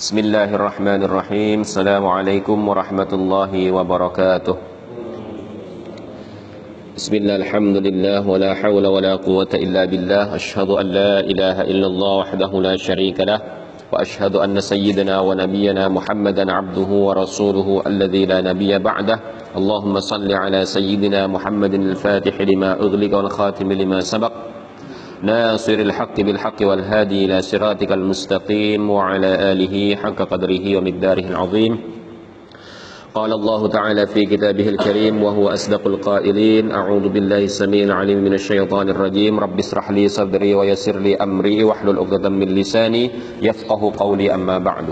بسم الله الرحمن الرحيم السلام عليكم ورحمة الله وبركاته بسم الله الحمد لله ولا حول ولا قوة إلا بالله أشهد أن لا إله إلا الله وحده لا شريك له وأشهد أن سيدنا ونبينا محمدا عبده ورسوله الذي لا نبي بعده اللهم صل على سيدنا محمد الفاتح لما أغلق والخاتم لما سبق ناصر الحق بالحق والهادي إلى صراطك المستقيم وعلى آله حق قدره ومقداره العظيم. قال الله تعالى في كتابه الكريم وهو أصدق القائلين أعوذ بالله السميع العليم من الشيطان الرجيم. رب اشرح لي صدري ويسر لي أمري واحلل عقدة من لساني يفقه قولي. أما بعد.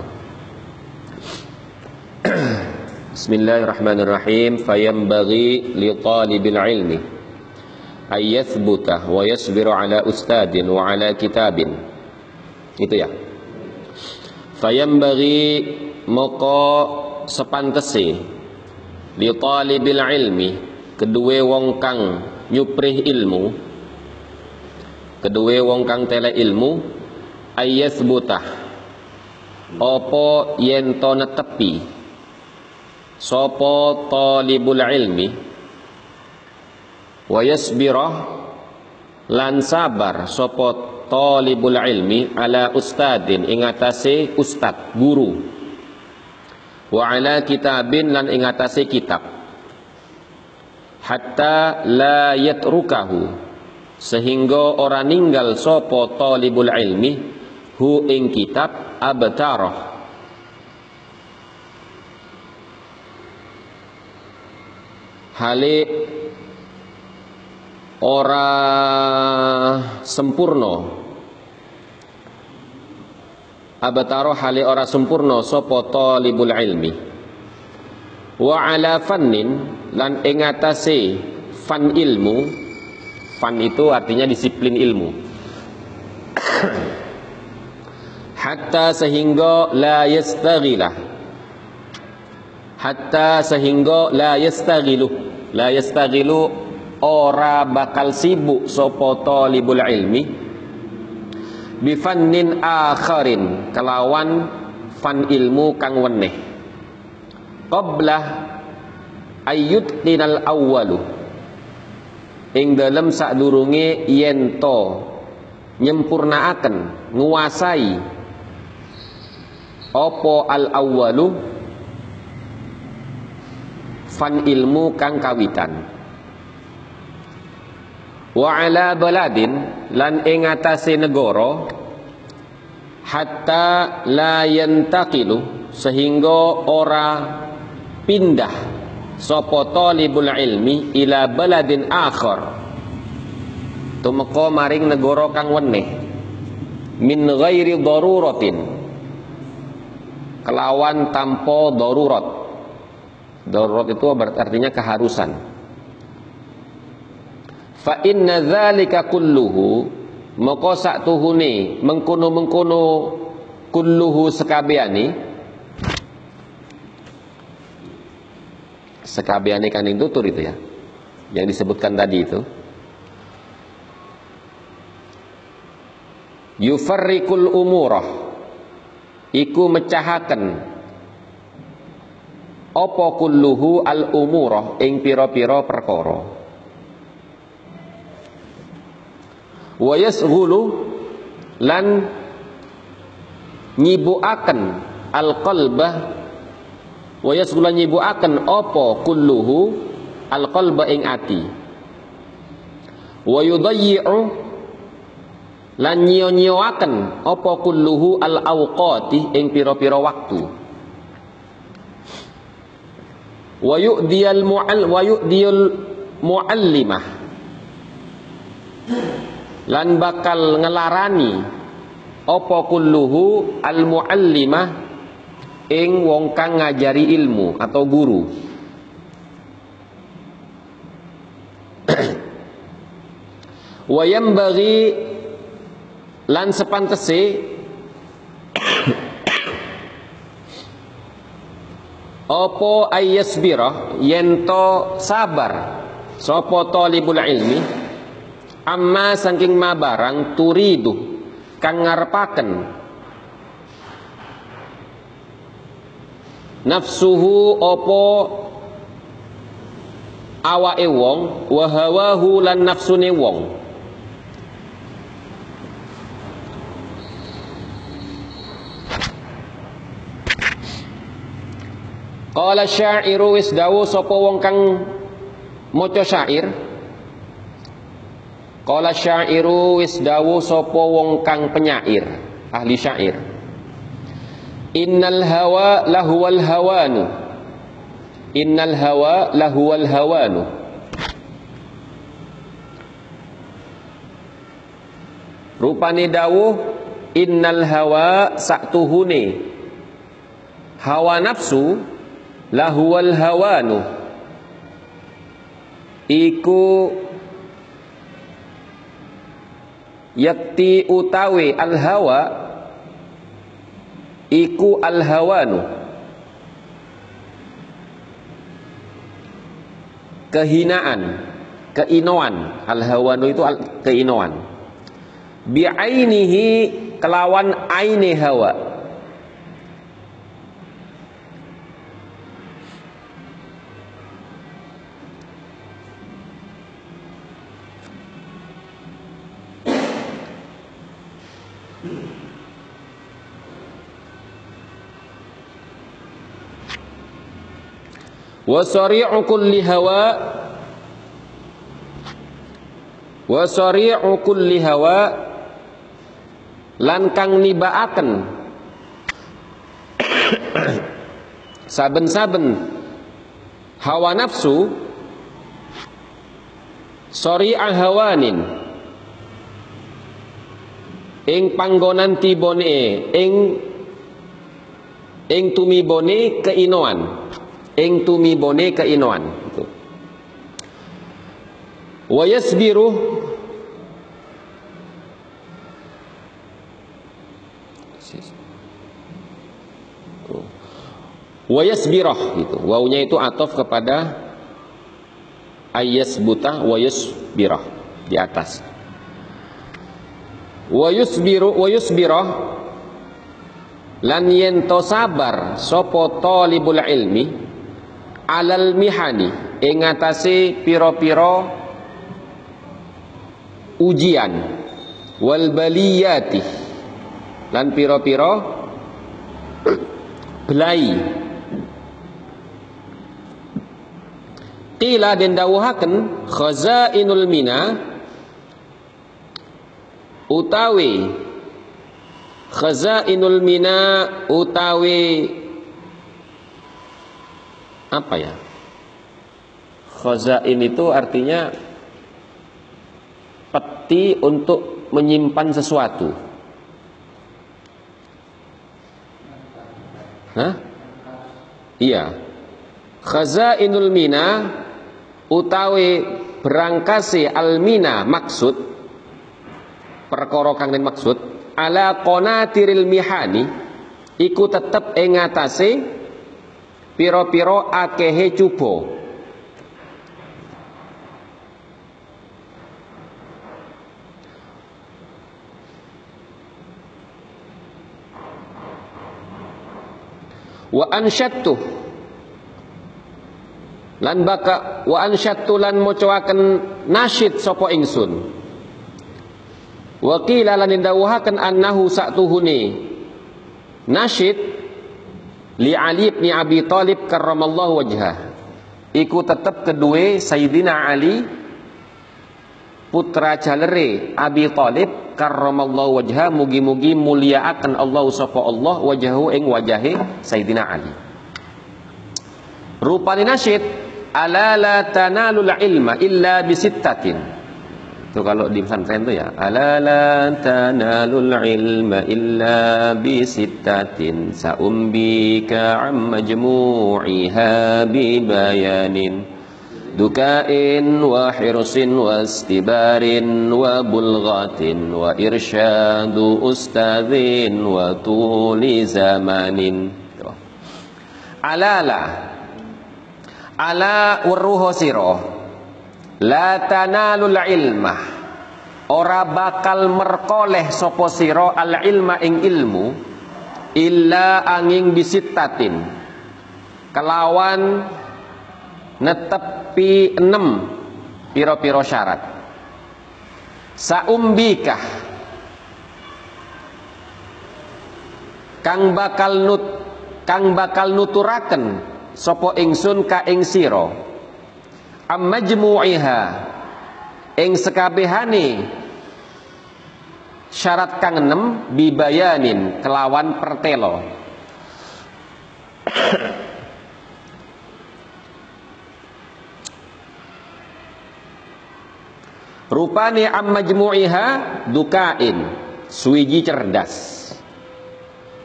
بسم الله الرحمن الرحيم. فينبغي لطالب العلم ayyathbutah wa yasbiru ala ustadin wa ala kitabin itu ya. fayambaghi maka sepantese li talibil ilmi kedua wong kang nyuprih ilmu kedua wong kang tele ilmu ayat apa yen to netepi sapa talibul ilmi wa yasbira lan sabar sapa talibul ilmi ala ustadin ing atase ustad guru. Wa ala kitabin lan ing atase kitab. Hatta la yatrukahu sehingga ora ninggal sapa talibul ilmi hu ing kitab abtarah. Hale ora sempurna. Abataro hale ora sempurna sapa talibul ilmi? Wa ala fannin lan ing fan ilmu fan itu artinya disiplin ilmu. Hatta sehingga la yastaghilah hatta sehingga la yastaghilu la yastaghilu ora bakal sibuk sapa talibul ilmi. Bifannin akharin kelawan fan ilmu kang weneh. Qabla ayyut tinal awwalu. Ing dalem sadurunge yen to nyempurnaaken nguasai apa al awwalu? Fan ilmu kang kawitan wa ala baladin lan ing atase negara hatta la yantaqilu sehingga ora pindah sapa talibul ilmi ila baladin akhar. Tumeka maring negara kang weneh. Min ghairi daruratin. Kelawan tanpa darurat. Darurat itu artinya keharusan fa inna dzalika kulluhu maka saktuhune mengkono-mengkono kulluhu sekabiani sekabiani kan itu tutur itu ya yang disebutkan tadi itu. Yufarriqul umurah iku mecahaken apa kulluhu al umurah ing pira-pira perkara wa yasghulu lan nyibuaken al qalbah wa yasghulu nyibuaken apa kulluhu? Al qalba ing ati. Wa yudayyi'u lan nyio-nyioaken apa kulluhu al awqati ing pira-pira waktu. Wa yu'diyal mu'al wa yu'diyal mu'allimah lan bakal ngelarani apa kulluhu al muallimah ing wong kang ngajari ilmu atau guru. Wa yambaghi lan sepantese apa ayyasbira yento sabar? Sapa talibul ilmi amma saking ma barang turidu kang ngarepaken. Nafsuhu opo awake wong wa hawahu lan nafsune wong. Qala syairu wis dawu sapa wong kang maca syair Qala syairu wis dawu sapa wong kang penyair ahli syair. Innal hawa lahuwal hawanu. Innal hawa lahuwal hawanu. Rupane dawuh innal hawa saktuhune hawa nafsu lahuwal hawanu. Iku yakti utawi al hawa iku al hawanu kehinaan keinoan. Al hawanu itu al keinoan. Bi'ainihi kelawan aini hawa wa sari'u kulli hawa. Wa sari'u kulli hawa. Lan kang nibaaken. Saben-saben hawa nafsu sari'a hawanin. Ing panggonan tibone ing ing tumibone keinoan ing tumibone keinoan. Itu wa yasbiru wa yasbirah gitu. Wawunya itu atof kepada ayas buta wa yusbirah di atas. Wa yusbiru wa yusbirah lan yento sabar sapa talibul ilmi alal mihani ing atase pira-pira ujian. Wal baliyati lan pira-pira belai. Qila den dawuhaken khazainul mina utawi khazainul mina utawi apa ya? Khazain itu artinya peti untuk menyimpan sesuatu. Hah? Iya. Khazainul mina utawi berangkasi almina maksud perkara kang maksud ala qanatiril mihani iku tetep ing ngatasé piro-piro akehe cubo wa ansyattu. Lan baka wa ansyattu lan macawaken nasyid sapa ingsun. Wa qila lan dawuhaken annahu sa'tuhune nasyid li Ali bin Abi Talib karramallahu wajhah. Iku tetep kedua Sayyidina Ali putra jalere Abi Talib karramallahu wajhah. Mugi-mugi muliaaken Allah sapa Allah wajahu ing wajahe Sayyidina Ali. Rupane nasyid ala la tanalul ilma illa bisittatin itu kalau di pesantren itu ya ala la tanalul ilma illa bi sittatin saumbika am majmu'iha bi bayanin dukain wa hirsin wa istibarin wa bulghatin wa irsyadu ustadhin wa tuli zamanin. Alala ala urruho siroh La tanalul ilma. Ora bakal merkoleh sopo siro al ilma ing ilmu Illa angin bisitatin. Kelawan netepi enam piro-piro syarat. Saumbikah. Kang bakal nut kang bakal nuturaken sopo ingsun ka ing ammajmu'iha ing sekabehane. Syarat kang enem bibayanin kelawan pertelo. Rupane am majmu'iha dukain, suwiji cerdas.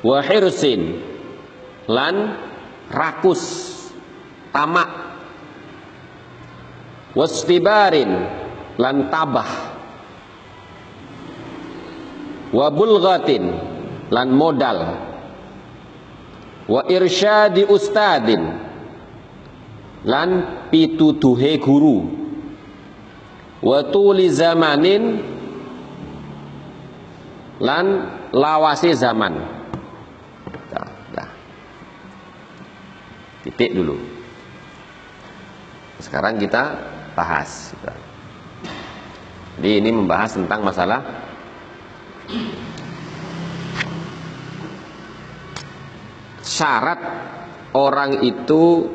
Wa hirsin. Lan rakus, tamak. Wastibarin lan tabah. Wa bulghatin lan modal. Wa irsyadi ustadin lan pituduhe guru wa tuli zamanin lan lawasi zaman titik dulu sekarang kita bahas jadi ini membahas tentang masalah syarat orang itu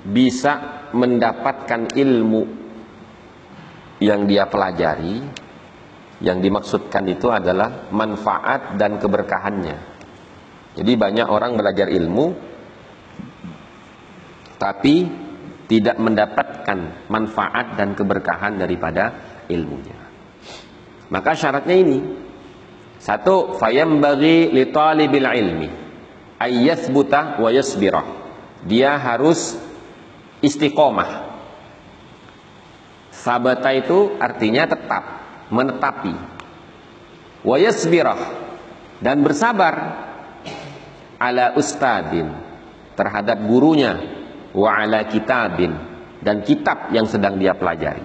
bisa mendapatkan ilmu yang dia pelajari yang dimaksudkan itu adalah manfaat dan keberkahannya. Jadi banyak orang belajar ilmu tapi tidak mendapatkan manfaat dan keberkahan daripada ilmunya. Maka syaratnya ini. Satu fayam bagi li talibil ilmi. Ayyasbuta wa yasbirah dia harus istiqomah. Sabata itu artinya tetap, menetapi. Wayasbirah dan bersabar. Ala ustadin terhadap gurunya wa ala kitabin. Dan kitab yang sedang dia pelajari.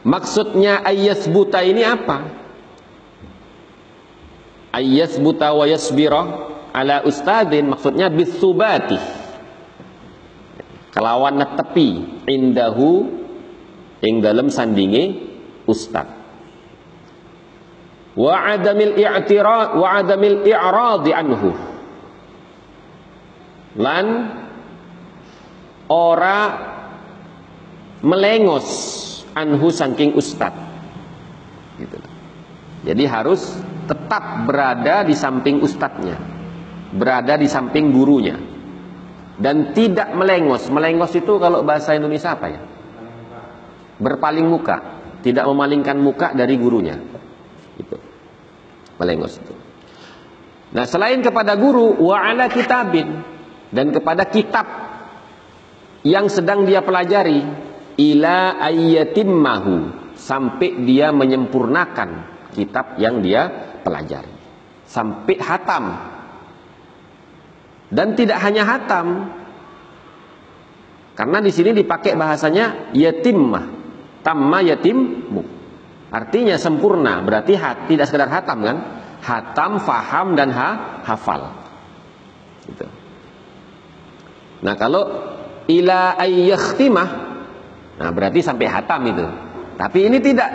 Maksudnya ayas buta ini apa? Ayas buta wa yasbirah ala ustadin maksudnya bisubati. Kelawan netepi. Indahu ing dalem sandinge ustad. Wa adamil i'tirad wa adamil i'rad anhu lan ora melengos anhu saking ustad gitu. jadi harus tetap berada di samping ustadnya berada di samping gurunya dan tidak melengos. Melengos itu kalau bahasa Indonesia apa ya? Berpaling muka, tidak memalingkan muka dari gurunya. Itu. Melengos itu. Nah, selain kepada guru wa ala kitabin dan kepada kitab yang sedang dia pelajari ila ayyatimmahu sampai dia menyempurnakan kitab yang dia pelajari sampai hatam dan tidak hanya hatam. Karena di sini dipakai bahasanya yatimah. Tamma yatimmu. Artinya sempurna, berarti hat, tidak sekedar hatam kan? Hatam, faham dan ha, hafal. Gitu. Nah, kalau ila ayyakhtimah nah berarti sampai hatam itu. Tapi ini tidak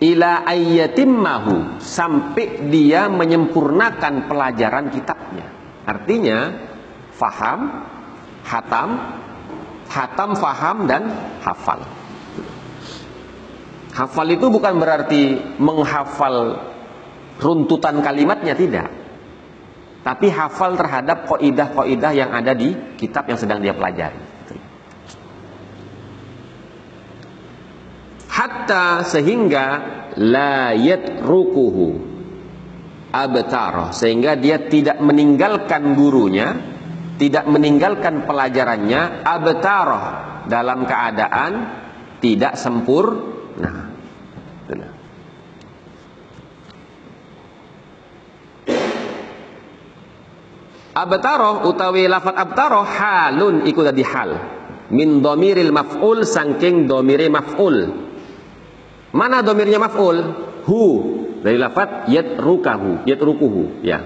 ila ayyatimmahu sampai dia menyempurnakan pelajaran kitabnya. Artinya faham, hatam, hatam, faham dan hafal. Hafal itu bukan berarti menghafal runtutan kalimatnya tidak. Tapi hafal terhadap koidah-koidah yang ada di kitab yang sedang dia pelajari. Hatta sehingga la yatrukuhu abtaroh sehingga dia tidak meninggalkan gurunya tidak meninggalkan pelajarannya abtaroh dalam keadaan tidak sempurna. Nah abtaroh utawi lafat abtaroh halun iku dadi hal min domiril maf'ul sangking domire maf'ul mana domirnya maf'ul hu dari lafat yatrukahu, yatrukuhu, ya.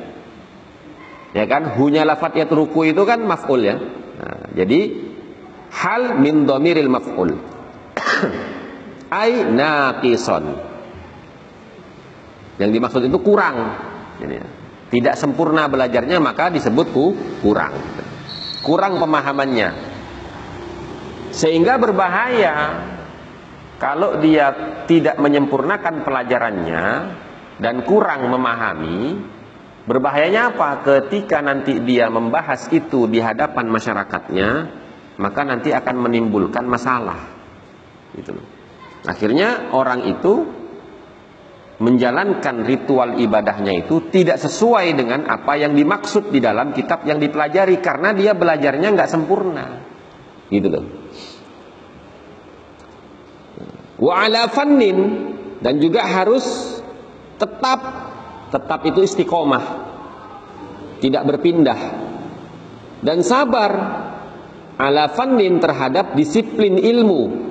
Ya kan? Hunya lafat yatruku itu kan maf'ul ya. Nah, jadi hal min dhamiril maf'ul. Ai naqison. Yang dimaksud itu kurang. Jadi, tidak sempurna belajarnya maka disebut kurang. Kurang pemahamannya. Sehingga berbahaya kalau dia tidak menyempurnakan pelajarannya dan kurang memahami, berbahayanya apa? Ketika nanti dia membahas itu di hadapan masyarakatnya, maka nanti akan menimbulkan masalah. Gitu Akhirnya orang itu menjalankan ritual ibadahnya itu tidak sesuai dengan apa yang dimaksud di dalam kitab yang dipelajari karena dia belajarnya nggak sempurna. Gitu loh. Wa ala fannin dan juga harus tetap tetap itu istiqomah tidak berpindah. Dan sabar ala fannin terhadap disiplin ilmu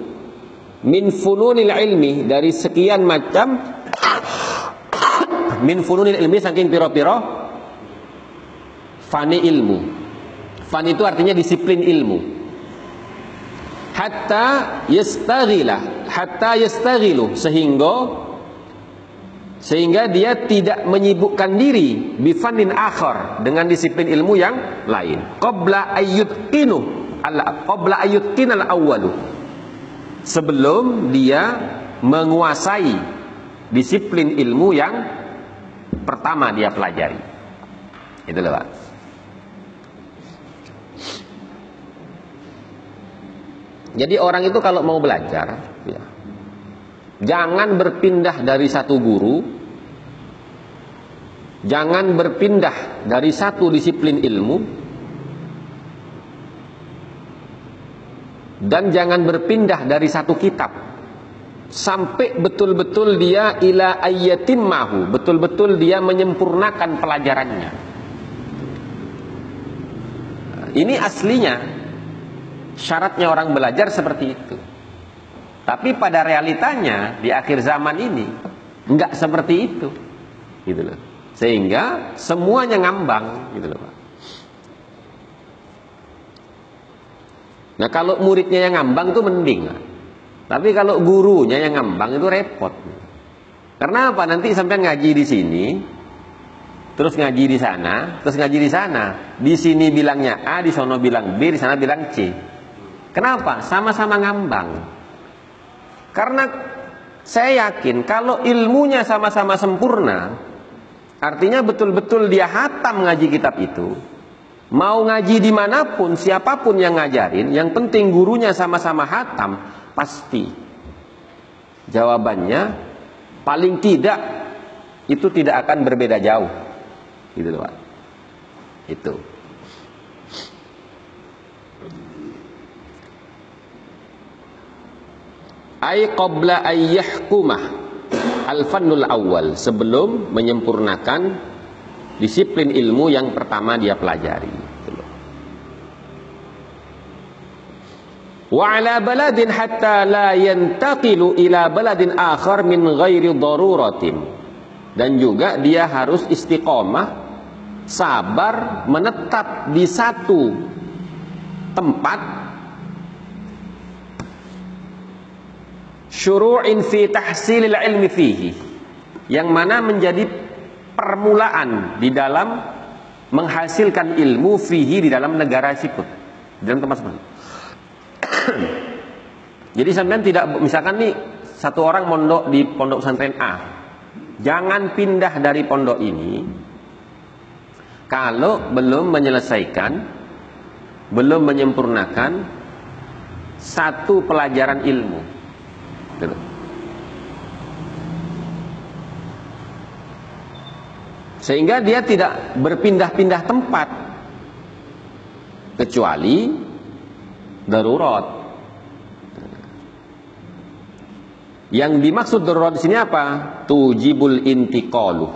min fununil ilmi dari sekian macam min fununil ilmi saking piro-piro fani ilmu. Fani itu artinya disiplin ilmu. Hatta yastaghila hatta yastaghilu sehingga sehingga dia tidak menyibukkan diri bifanin akhar dengan disiplin ilmu yang lain. Qabla ayyutqinu al qabla ayyutqinal awwalu sebelum dia menguasai disiplin ilmu yang pertama dia pelajari. Itu loh. Jadi orang itu kalau mau belajar, ya, jangan berpindah dari satu guru, jangan berpindah dari satu disiplin ilmu, dan jangan berpindah dari satu kitab sampai betul-betul dia ila ayatim mahu. Betul-betul dia menyempurnakan pelajarannya. Ini aslinya. Syaratnya orang belajar seperti itu. Tapi pada realitanya di akhir zaman ini enggak seperti itu. Gitu loh. Sehingga semuanya ngambang gitu loh Pak. Nah kalau muridnya yang ngambang itu mending. Tapi kalau gurunya yang ngambang itu repot. Karena apa? Nanti sampai ngaji di sini, terus ngaji di sana, terus ngaji di sana. Di sini bilangnya A, di sana bilang B, di sana bilang C. Kenapa? Sama-sama ngambang. Karena saya yakin kalau ilmunya sama-sama sempurna, artinya betul-betul dia hatam ngaji kitab itu, Mau ngaji di mana pun, siapa pun yang ngajarin, yang penting gurunya sama-sama hatam, pasti. Jawabannya, paling tidak, itu tidak akan berbeda jauh. Gitu loh. Itu. Ay qabla ayyahkumah al-fannul awal sebelum menyempurnakan disiplin ilmu yang pertama dia pelajari. Wa ala baladin hatta la yantaqilu ila baladin akhar min ghairi daruratin. Dan juga dia harus istiqomah, sabar, menetap di satu tempat. Syuru'in fi tahsilil ilmi fihi. Yang mana menjadi permulaan di dalam menghasilkan ilmu fihi di dalam negara siput. Di dalam tempat seperti jadi sampean tidak misalkan nih satu orang mondok di pondok pesantren A. Jangan pindah dari pondok ini kalau belum menyelesaikan belum menyempurnakan satu pelajaran ilmu. Gitu. Sehingga dia tidak berpindah-pindah tempat. Kecuali darurat. Yang dimaksud darurat di sini apa? Tujibul intiqalu.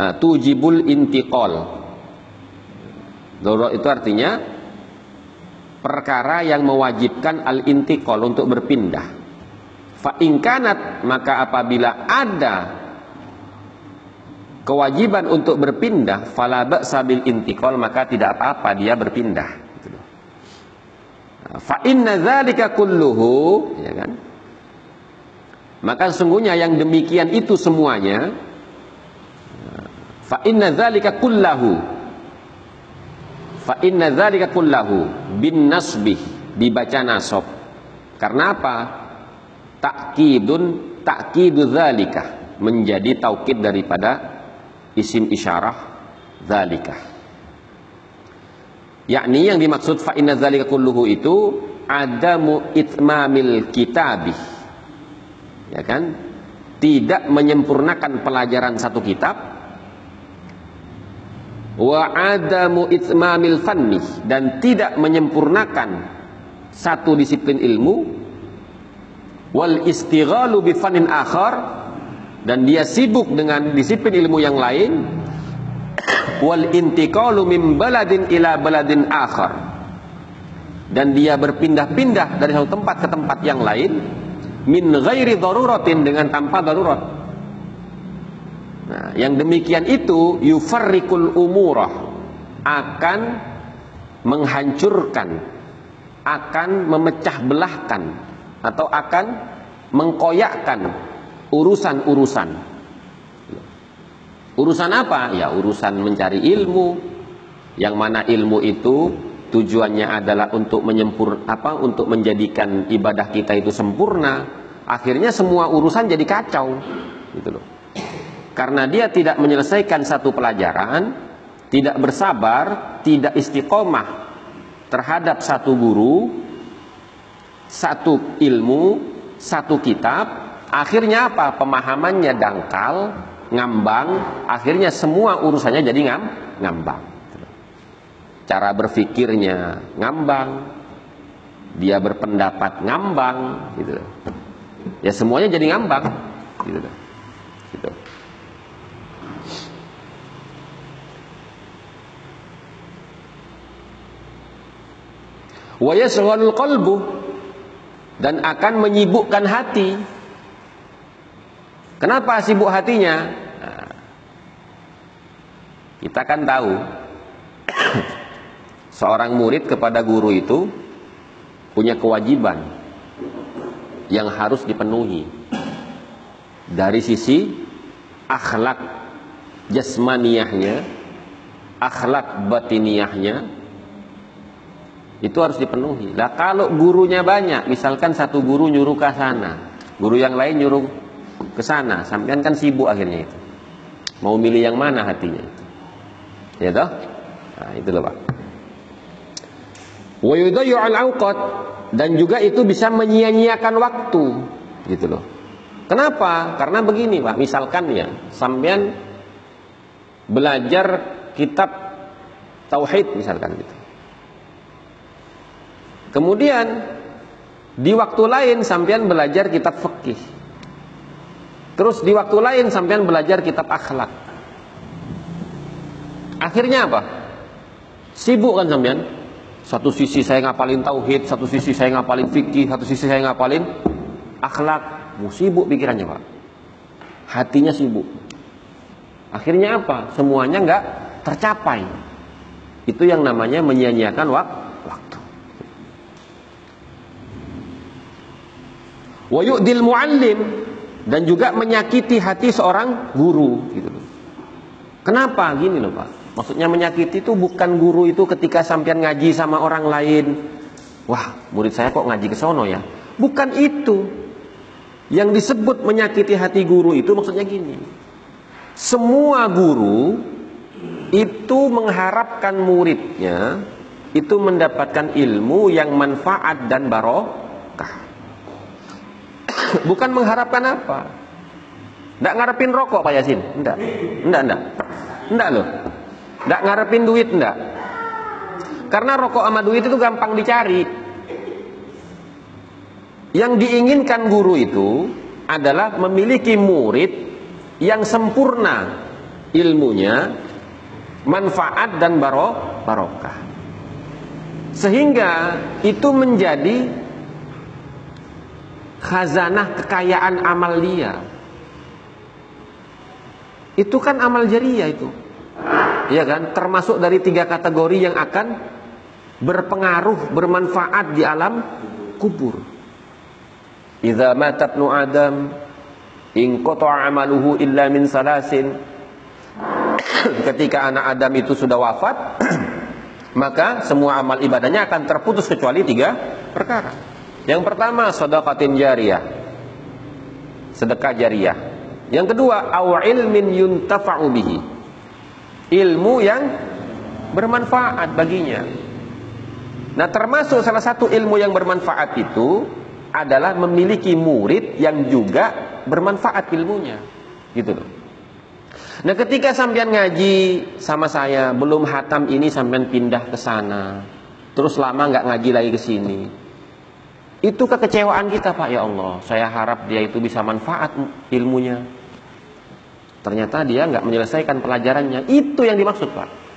Nah, tujibul intiqal. Darurat itu artinya perkara yang mewajibkan al-intiqal untuk berpindah. Fa maka apabila ada kewajiban untuk berpindah fala sabil intikal maka tidak apa-apa dia berpindah fa inna dzalika kulluhu ya kan? Maka sesungguhnya yang demikian itu semuanya fa inna dzalika kullahu. Fa inna dzalika kullahu bin nasbih dibaca nasab. Karena apa? Takkidun takkidu dzalika menjadi taukid daripada isim isyarah zalika yakni yang dimaksud fa inna zalika kulluhu itu adamu itmamil kitabih. Ya kan? Tidak menyempurnakan pelajaran satu kitab. Wa adamu itmamil fanni dan tidak menyempurnakan satu disiplin ilmu. Wal istighalu bi fannin akhar. Dan dia sibuk dengan disiplin ilmu yang lain wal intiqalu min baladin ila baladin akhar dan dia berpindah-pindah dari satu tempat ke tempat yang lain min ghairi daruratin dengan tanpa darurat nah, yang demikian itu yufarrikul umurah akan menghancurkan akan memecah belahkan atau akan mengkoyakkan urusan-urusan. Urusan apa? Ya urusan mencari ilmu. Yang mana ilmu itu tujuannya adalah untuk menyempur apa? Untuk menjadikan ibadah kita itu sempurna. Akhirnya semua urusan jadi kacau. Gitu loh. Karena dia tidak menyelesaikan satu pelajaran, tidak bersabar, tidak istiqomah terhadap satu guru, satu ilmu, satu kitab, Akhirnya apa? Pemahamannya dangkal, ngambang, akhirnya semua urusannya jadi ngam, ngambang. Cara berpikirnya ngambang, dia berpendapat ngambang, gitu. Ya semuanya jadi ngambang, gitu. gitu. Wa yasghalul qalbu dan akan menyibukkan hati Kenapa sibuk hatinya? Nah, kita kan tahu seorang murid kepada guru itu punya kewajiban yang harus dipenuhi dari sisi akhlak jasmaniyahnya, akhlak batiniyahnya itu harus dipenuhi. Lah kalau gurunya banyak, misalkan satu guru nyuruh ke sana, guru yang lain nyuruh ke sana, sampean kan sibuk akhirnya itu. Mau milih yang mana hatinya itu. Ya toh? Nah, itu loh, Pak. Wa al awqat dan juga itu bisa menyia-nyiakan waktu, gitu loh. Kenapa? Karena begini, Pak. Misalkan ya, sampean belajar kitab tauhid misalkan gitu. Kemudian di waktu lain sampean belajar kitab fikih. Terus di waktu lain sampean belajar kitab akhlak. Akhirnya apa? Sibuk kan sampean? Satu sisi saya ngapalin tauhid, satu sisi saya ngapalin fikih, satu sisi saya ngapalin akhlak. Sibuk pikirannya, Pak. Hatinya sibuk. Akhirnya apa? Semuanya nggak tercapai. Itu yang namanya menyia-nyiakan waktu. Wa yu'dil muallim dan juga menyakiti hati seorang guru gitu loh. Kenapa gini loh Pak? Maksudnya menyakiti itu bukan guru itu ketika sampean ngaji sama orang lain. Wah, murid saya kok ngaji ke sono ya? Bukan itu. Yang disebut menyakiti hati guru itu maksudnya gini. Semua guru itu mengharapkan muridnya itu mendapatkan ilmu yang manfaat dan barokah. Bukan mengharapkan apa. Tidak ngarepin rokok Pak Yasin. Tidak. Tidak, tidak. Tidak loh. Tidak ngarepin duit, tidak. Karena rokok sama duit itu gampang dicari. Yang diinginkan guru itu adalah memiliki murid yang sempurna ilmunya, manfaat dan barokah. Sehingga itu menjadi khazanah kekayaan amal dia. Itu kan amal jariah itu. Iya kan? Termasuk dari tiga kategori yang akan berpengaruh, bermanfaat di alam kubur. Idza matat nu Adam in amaluhu illa min salasin. Ketika anak Adam itu sudah wafat, maka semua amal ibadahnya akan terputus kecuali tiga perkara. Yang pertama, sedekatin jariyah. Sedekah jariyah. Yang kedua, aw ilmin yuntafa'u bihi. Ilmu yang bermanfaat baginya. Nah, termasuk salah satu ilmu yang bermanfaat itu adalah memiliki murid yang juga bermanfaat ilmunya. Gitu loh. Nah, ketika sampean ngaji sama saya, belum hatam ini sampean pindah ke sana. Terus lama nggak ngaji lagi ke sini. Itu kekecewaan kita Pak ya Allah. Saya harap dia itu bisa manfaat ilmunya. Ternyata dia nggak menyelesaikan pelajarannya. Itu yang dimaksud Pak.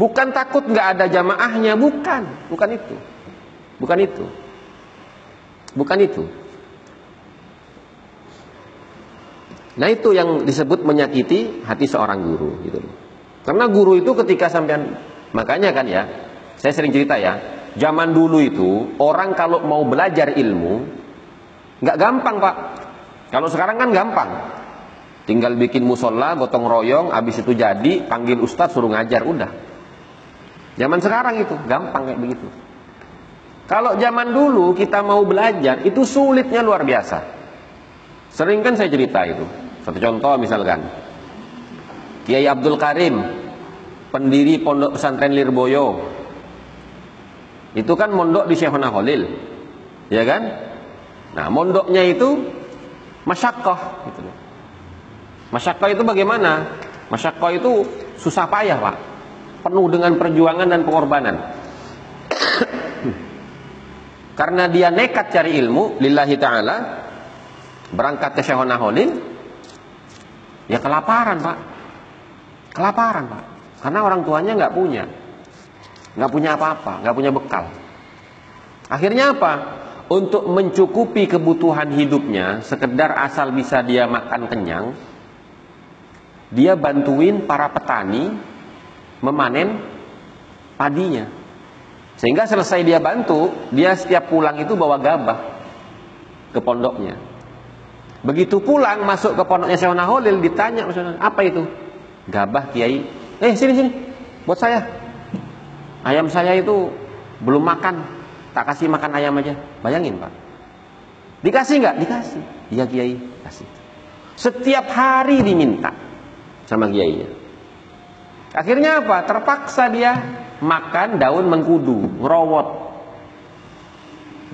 Bukan takut nggak ada jamaahnya, bukan, bukan itu, bukan itu, bukan itu. Nah itu yang disebut menyakiti hati seorang guru, gitu. Karena guru itu ketika sampean, makanya kan ya, saya sering cerita ya, Zaman dulu itu orang kalau mau belajar ilmu nggak gampang pak. Kalau sekarang kan gampang. Tinggal bikin musola, gotong royong, habis itu jadi, panggil ustadz suruh ngajar, udah. Zaman sekarang itu gampang kayak begitu. Kalau zaman dulu kita mau belajar itu sulitnya luar biasa. Sering kan saya cerita itu. Satu contoh misalkan. Kiai Abdul Karim, pendiri Pondok Pesantren Lirboyo, itu kan mondok di Syekhona Khalil. Ya kan? Nah, mondoknya itu masyakkah gitu. Masyakkah itu bagaimana? Masyakkah itu susah payah, Pak. Penuh dengan perjuangan dan pengorbanan. Karena dia nekat cari ilmu lillahi taala, berangkat ke Syekhona Khalil, ya kelaparan, Pak. Kelaparan, Pak. Karena orang tuanya nggak punya nggak punya apa-apa, nggak punya bekal. Akhirnya apa? Untuk mencukupi kebutuhan hidupnya, sekedar asal bisa dia makan kenyang, dia bantuin para petani memanen padinya. Sehingga selesai dia bantu, dia setiap pulang itu bawa gabah ke pondoknya. Begitu pulang masuk ke pondoknya Syahuna Holil ditanya apa itu? Gabah Kiai. Eh sini sini, buat saya. Ayam saya itu belum makan, tak kasih makan ayam aja. Bayangin pak. Dikasih nggak? Dikasih. Iya kiai, kasih. Setiap hari diminta sama kiainya. Akhirnya apa? Terpaksa dia makan daun mengkudu, ngerowot.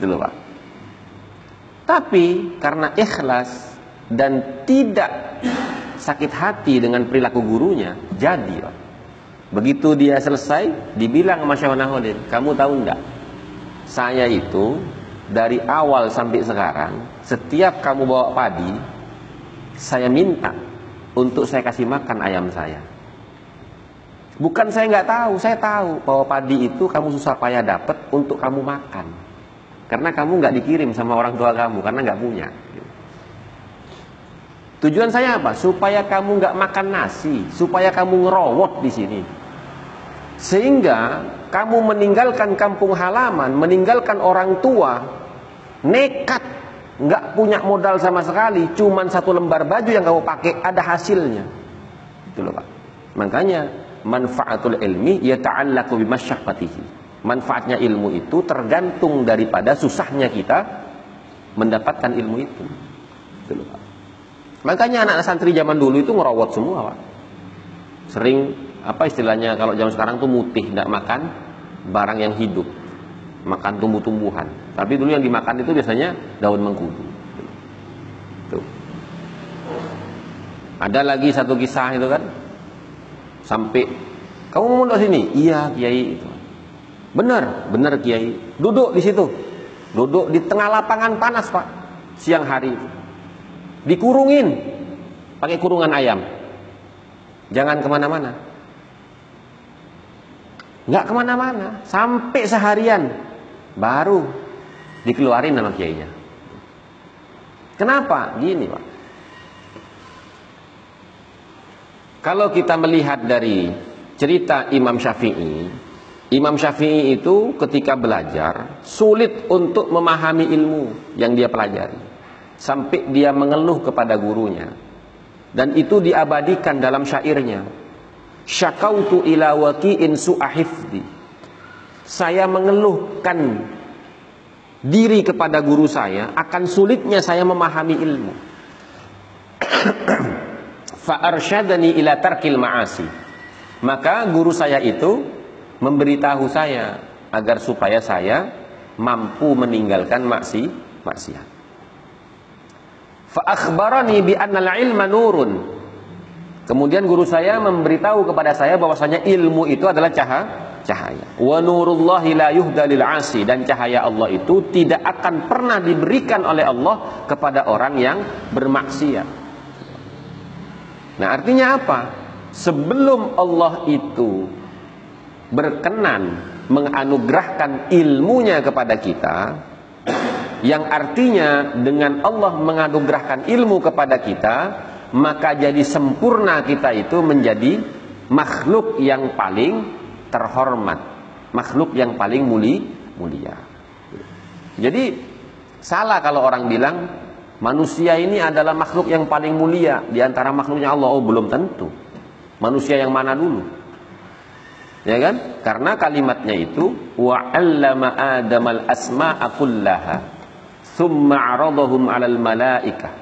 Dulu pak. Tapi karena ikhlas dan tidak sakit hati dengan perilaku gurunya, jadi pak. Begitu dia selesai, dibilang sama Syekh Nahodin, kamu tahu enggak? Saya itu dari awal sampai sekarang, setiap kamu bawa padi, saya minta untuk saya kasih makan ayam saya. Bukan saya nggak tahu, saya tahu bahwa padi itu kamu susah payah dapat untuk kamu makan. Karena kamu nggak dikirim sama orang tua kamu, karena nggak punya. Tujuan saya apa? Supaya kamu nggak makan nasi, supaya kamu ngerowot di sini. Sehingga kamu meninggalkan kampung halaman, meninggalkan orang tua, nekat, nggak punya modal sama sekali, cuman satu lembar baju yang kamu pakai ada hasilnya. Itu loh Pak. Makanya manfaatul ilmi ya yata'allaqu bimasyaqqatihi. Manfaatnya ilmu itu tergantung daripada susahnya kita mendapatkan ilmu itu. Makanya anak santri zaman dulu itu ngerawat semua Pak. Sering apa istilahnya kalau zaman sekarang tuh mutih tidak makan barang yang hidup. Makan tumbuh-tumbuhan. Tapi dulu yang dimakan itu biasanya daun mengkudu. Tuh. Ada lagi satu kisah itu kan. Sampai kamu mau mondok sini? Iya kiai itu benar benar kiai. Duduk di situ. Duduk di tengah lapangan panas pak siang hari dikurungin. Pakai kurungan ayam. Jangan ke mana-mana. Nggak ke mana-mana. Sampai seharian. Baru dikeluarin nama kiainya. Kenapa? Gini pak. Kalau kita melihat dari cerita Imam Syafi'i, Imam Syafi'i itu ketika belajar sulit untuk memahami ilmu yang dia pelajari. Sampai dia mengeluh kepada gurunya. Dan itu diabadikan dalam syairnya. Syakautu ila waki'in su'ahifdi. Saya mengeluhkan diri kepada guru saya akan sulitnya saya memahami ilmu. Fa'arsyadani ila tarkil ma'asi. Maka guru saya itu memberitahu saya agar supaya saya mampu meninggalkan maksi maksiat. Fa akhbarani bi anna ilma nurun. Kemudian guru saya memberitahu kepada saya bahwasanya ilmu itu adalah cahaya cahaya. Wa nurullahi la yuhda asi dan cahaya Allah itu tidak akan pernah diberikan oleh Allah kepada orang yang bermaksiat. Nah artinya apa? Sebelum Allah itu berkenan menganugerahkan ilmunya kepada kita, yang artinya dengan Allah menganugerahkan ilmu kepada kita, maka jadi sempurna kita itu menjadi makhluk yang paling terhormat, makhluk yang paling muli, mulia. Jadi salah kalau orang bilang Manusia ini adalah makhluk yang paling mulia di antara makhluknya Allah. Oh, belum tentu. Manusia yang mana dulu? Ya kan? Karena kalimatnya itu wa 'allama Adamal asma'a kullaha thumma 'aradahum 'alal malaikah.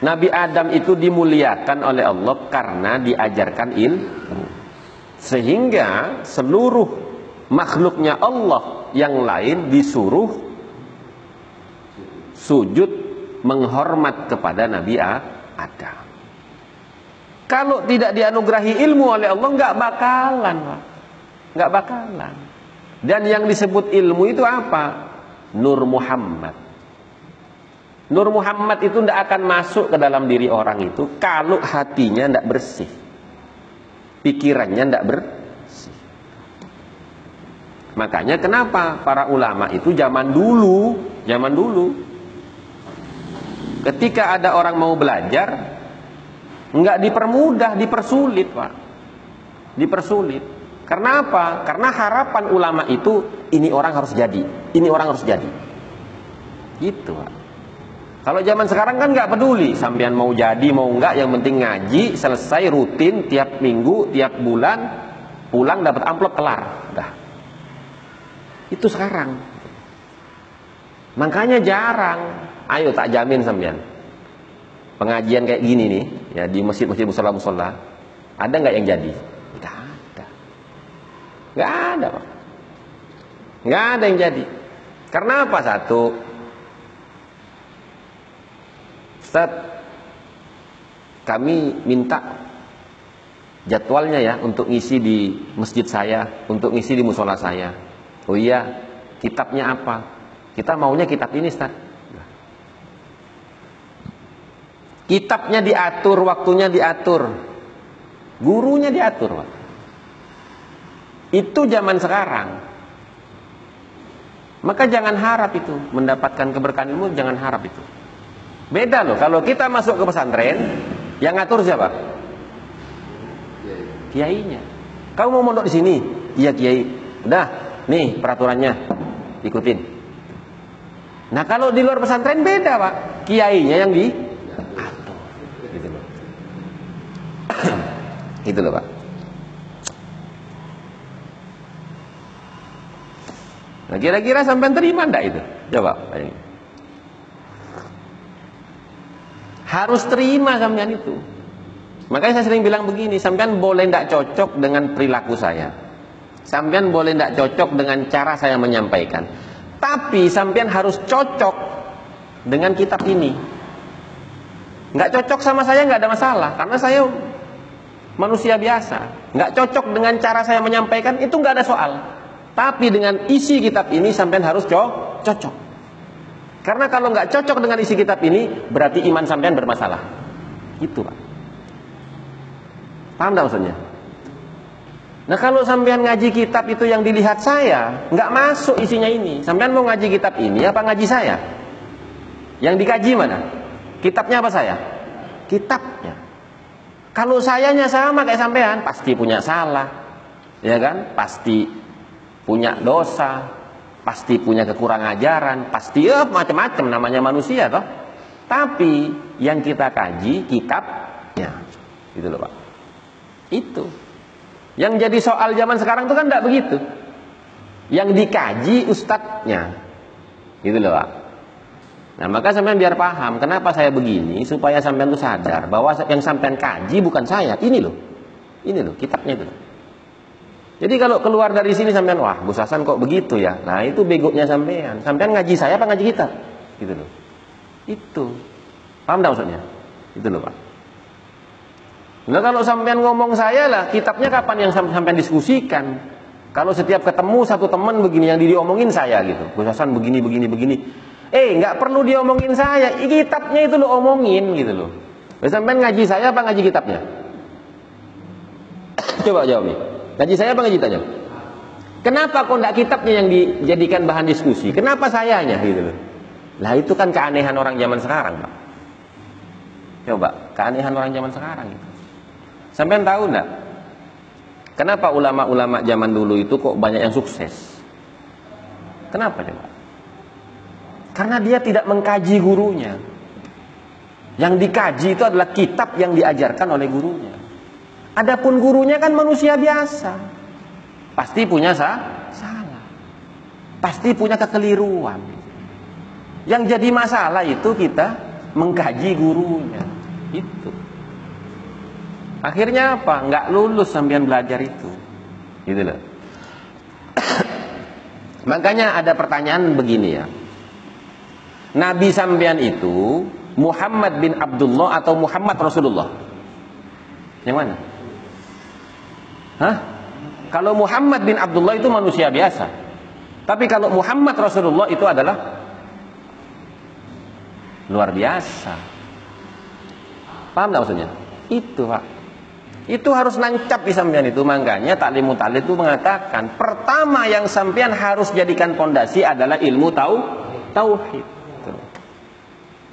Nabi Adam itu dimuliakan oleh Allah karena diajarkan ilmu. Sehingga seluruh makhluknya Allah yang lain disuruh sujud menghormat kepada Nabi Adam. Kalau tidak dianugerahi ilmu oleh Allah nggak bakalan. Nggak bakalan. Dan yang disebut ilmu itu apa? Nur Muhammad. Nur Muhammad itu tidak akan masuk ke dalam diri orang itu kalau hatinya tidak bersih. Pikirannya tidak bersih. Makanya kenapa para ulama itu zaman dulu, zaman dulu Ketika ada orang mau belajar, nggak dipermudah, dipersulit, Pak. Dipersulit. Karena apa? Karena harapan ulama itu ini orang harus jadi, ini orang harus jadi. Gitu. Kalau zaman sekarang kan nggak peduli, sampean mau jadi mau nggak, yang penting ngaji, selesai rutin tiap minggu, tiap bulan, pulang dapat amplop kelar, udah. Itu sekarang. Makanya jarang Ayo tak jamin sampean. Pengajian kayak gini nih, ya di masjid-masjid musola-musola, ada nggak yang jadi? Nggak ada. Pak. Nggak ada yang jadi. Karena apa? Satu, Ustaz, kami minta jadwalnya ya untuk ngisi di masjid saya, untuk ngisi di musola saya. Oh iya, kitabnya apa? Kita maunya kitab ini, Ustaz. Kitabnya diatur, waktunya diatur. Gurunya diatur, Pak. Itu zaman sekarang. Maka jangan harap itu mendapatkan keberkahan ilmu, jangan harap itu. Beda loh, kalau kita masuk ke pesantren, yang ngatur siapa? Kiainya. Kamu mau mondok di sini? Iya kiai. Udah, nih peraturannya, ikutin. Nah kalau di luar pesantren beda pak, kiainya yang di Itu loh Pak. Nah kira-kira sampai terima ndak itu? Coba bayangin. Harus terima sampean itu. Makanya saya sering bilang begini, sampean boleh ndak cocok dengan perilaku saya. Sampean boleh ndak cocok dengan cara saya menyampaikan. Tapi sampean harus cocok dengan kitab ini. Nggak cocok sama saya nggak ada masalah, karena saya manusia biasa, nggak cocok dengan cara saya menyampaikan itu nggak ada soal. Tapi dengan isi kitab ini sampean harus co cocok. Karena kalau nggak cocok dengan isi kitab ini berarti iman sampean bermasalah. Itu pak. Paham tak maksudnya? Nah kalau sampean ngaji kitab itu yang dilihat saya nggak masuk isinya ini. Sampean mau ngaji kitab ini apa ngaji saya? Yang dikaji mana? Kitabnya apa saya? Kitabnya. Kalau sayanya sama kayak sampean, pasti punya salah. Ya kan? Pasti punya dosa, pasti punya kekurangan ajaran, pasti ya macam-macam namanya manusia toh. Tapi yang kita kaji kitabnya. Gitu loh, Pak. Itu. Yang jadi soal zaman sekarang itu kan tidak begitu. Yang dikaji ustadznya. Gitu loh, Pak. Nah, maka sampean biar paham kenapa saya begini supaya sampean tuh sadar bahwa yang sampean kaji bukan saya. Ini loh. Ini loh kitabnya itu. Jadi kalau keluar dari sini sampean wah, Gus Hasan kok begitu ya. Nah, itu begonya sampean. Sampean ngaji saya apa ngaji kitab? Gitu loh. Itu. Paham enggak maksudnya? Itu loh, Pak. Nah, kalau sampean ngomong saya lah, kitabnya kapan yang sampean diskusikan? Kalau setiap ketemu satu teman begini yang diomongin saya gitu. Gus Hasan begini begini begini. Eh, nggak perlu diomongin saya, kitabnya itu lo omongin gitu loh. Sampai ngaji saya apa ngaji kitabnya? Coba jawab nih. Ngaji saya apa ngaji kitabnya? Kenapa kok enggak kitabnya yang dijadikan bahan diskusi? Kenapa sayanya gitu loh? Lah itu kan keanehan orang zaman sekarang, Pak. Coba, keanehan orang zaman sekarang itu. Sampai tahu enggak? Kenapa ulama-ulama zaman dulu itu kok banyak yang sukses? Kenapa coba? Karena dia tidak mengkaji gurunya. Yang dikaji itu adalah kitab yang diajarkan oleh gurunya. Adapun gurunya kan manusia biasa. Pasti punya sah? salah. Pasti punya kekeliruan. Yang jadi masalah itu kita mengkaji gurunya. Itu. Akhirnya apa? Nggak lulus sambian belajar itu. Gitu loh. Makanya ada pertanyaan begini ya. Nabi sampean itu Muhammad bin Abdullah atau Muhammad Rasulullah? Yang mana? Hah? Kalau Muhammad bin Abdullah itu manusia biasa. Tapi kalau Muhammad Rasulullah itu adalah luar biasa. Paham gak maksudnya? Itu Pak. Itu harus nancap di sampean itu. Makanya taklimu talid itu mengatakan pertama yang sampean harus jadikan pondasi adalah ilmu tahu tauhid.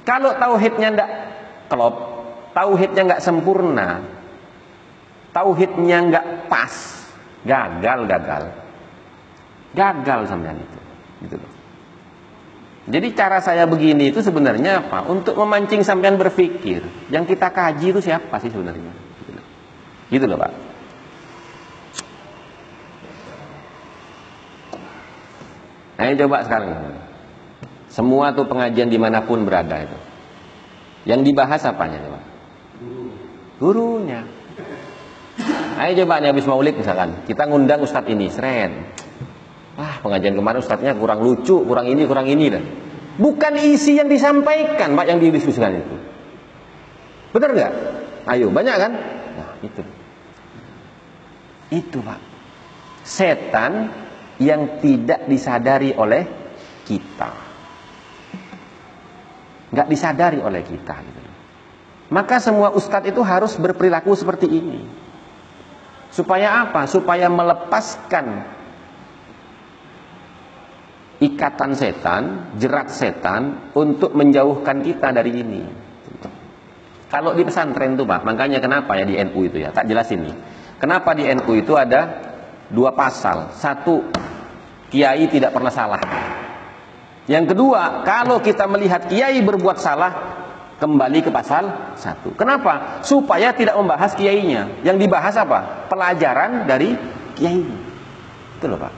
Kalau tauhidnya tidak klop, tauhidnya nggak sempurna, tauhidnya nggak pas, gagal gagal, gagal sampean itu, gitu loh. Jadi cara saya begini itu sebenarnya apa? Untuk memancing sampean berpikir. Yang kita kaji itu siapa sih sebenarnya? Gitu loh, gitu loh Pak. Ayo coba sekarang. Semua tuh pengajian di mana pun berada itu. Yang dibahas apanya coba? Gurunya. Ayo coba nih habis maulid misalkan, kita ngundang ustadz ini, seren. Wah pengajian kemarin ustadznya kurang lucu, kurang ini, kurang ini dan bukan isi yang disampaikan pak yang didiskusikan itu. Benar nggak? Ayo banyak kan? Nah itu, itu pak. Setan yang tidak disadari oleh kita nggak disadari oleh kita. Gitu. Maka semua ustadz itu harus berperilaku seperti ini. Supaya apa? Supaya melepaskan ikatan setan, jerat setan untuk menjauhkan kita dari ini. Kalau di pesantren itu Pak, makanya kenapa ya di NU itu ya, tak jelas ini. Kenapa di NU itu ada dua pasal. Satu, kiai tidak pernah salah. Yang kedua, kalau kita melihat kiai berbuat salah, kembali ke pasal satu. Kenapa? Supaya tidak membahas kiainya. Yang dibahas apa? Pelajaran dari kiai. Itu loh Pak.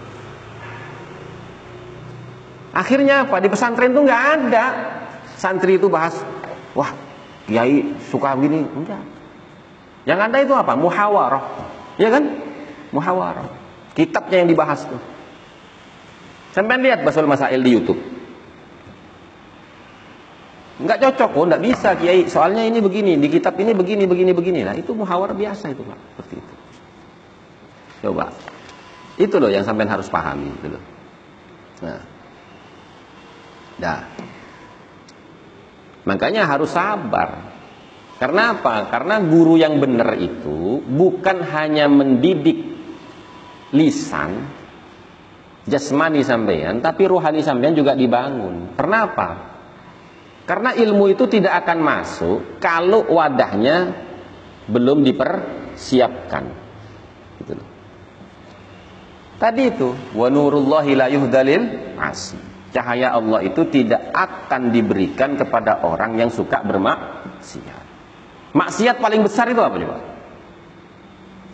Akhirnya apa? Di pesantren itu nggak ada santri itu bahas, wah kiai suka begini, enggak. Yang ada itu apa? Muhawarah, ya kan? Muhawarah. Kitabnya yang dibahas tuh. Sampai lihat Basul Masail di YouTube. Enggak cocok, oh enggak bisa Kiai. Soalnya ini begini, di kitab ini begini, begini, begini. Nah, itu muhawar biasa itu, Pak. Seperti itu. Coba. Itu loh yang sampean harus pahami itu loh. Nah. Dah. Makanya harus sabar. Karena apa? Karena guru yang benar itu bukan hanya mendidik lisan jasmani sampean, tapi rohani sampean juga dibangun. Kenapa? Karena ilmu itu tidak akan masuk kalau wadahnya belum dipersiapkan. Gitu. Tadi itu wa nurullahi la yuhdalil asi. Cahaya Allah itu tidak akan diberikan kepada orang yang suka bermaksiat. Maksiat paling besar itu apa coba?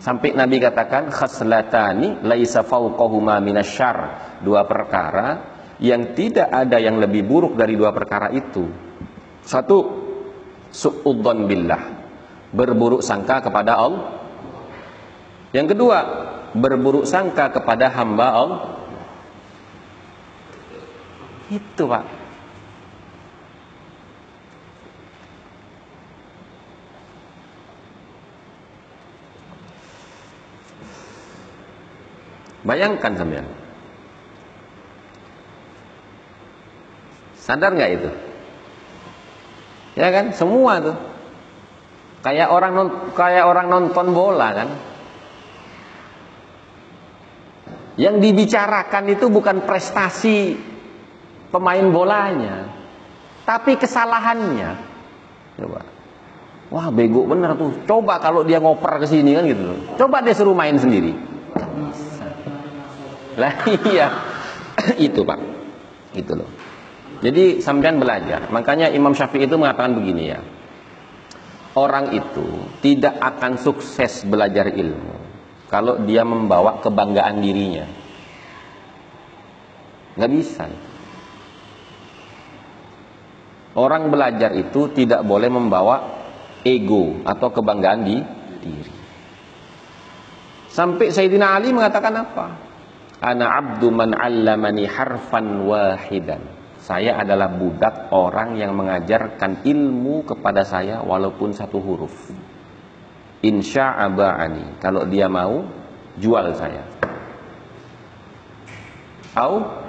Sampai Nabi katakan khaslatani laisa fawqahuma minasyar. Dua perkara yang tidak ada yang lebih buruk dari dua perkara itu. Satu su'udzon billah. Berburuk sangka kepada Allah. Yang kedua, berburuk sangka kepada hamba Allah. Itu, Pak. Bayangkan sampean. Sadar nggak itu? Ya kan, semua tuh. Kayak orang kayak orang nonton bola kan. Yang dibicarakan itu bukan prestasi pemain bolanya, tapi kesalahannya. Coba. Wah, bego bener tuh. Coba kalau dia ngoper ke sini kan gitu. Coba dia suruh main sendiri. Lah iya. itu, Pak. Itu loh. Jadi sampean belajar. Makanya Imam Syafi'i itu mengatakan begini ya. Orang itu tidak akan sukses belajar ilmu kalau dia membawa kebanggaan dirinya. Nggak bisa. Orang belajar itu tidak boleh membawa ego atau kebanggaan di diri. Sampai Sayyidina Ali mengatakan apa? Ana abdu man 'allamani harfan wahidan. Saya adalah budak orang yang mengajarkan ilmu kepada saya walaupun satu huruf. Insya aba'ani. Kalau dia mau, jual saya. Au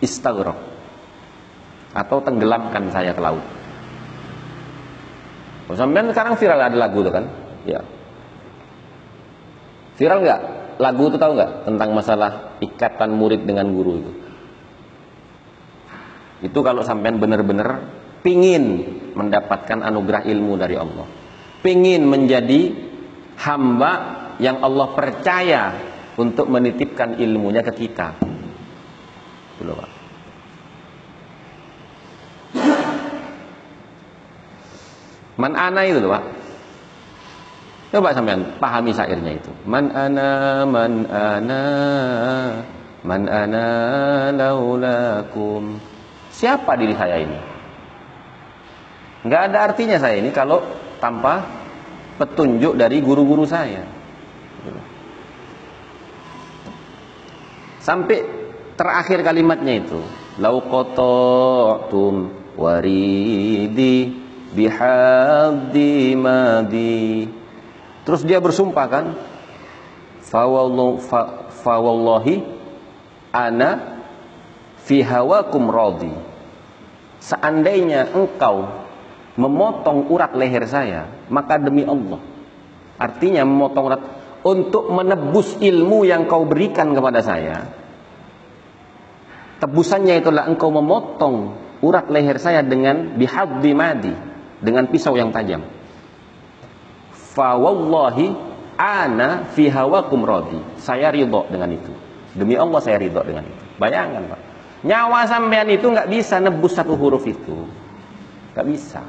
istaghraq atau tenggelamkan saya ke laut. Sampai sekarang viral ada lagu itu kan? Ya. Viral nggak? Lagu itu tahu nggak tentang masalah ikatan murid dengan guru itu? Itu kalau sampean benar-benar pingin mendapatkan anugerah ilmu dari Allah, pingin menjadi hamba yang Allah percaya untuk menitipkan ilmunya ke kita. Dulu, Pak. Man ana itu loh, Pak. Coba sampean pahami syairnya itu. Man ana man ana man ana laulakum. Siapa diri saya ini? Enggak ada artinya saya ini kalau tanpa petunjuk dari guru-guru saya. Sampai terakhir kalimatnya itu, lau waridi bihaddi madi Terus dia bersumpah kan? Fawallahi ana fi hawakum radi. Seandainya engkau memotong urat leher saya, maka demi Allah. Artinya memotong urat untuk menebus ilmu yang kau berikan kepada saya. Tebusannya itulah engkau memotong urat leher saya dengan bihaddi madi, dengan pisau yang tajam fa wallahi ana fi hawakum radi. Saya ridho dengan itu. Demi Allah saya ridho dengan itu. Bayangkan Pak. Nyawa sampean itu nggak bisa nebus satu huruf itu. nggak bisa.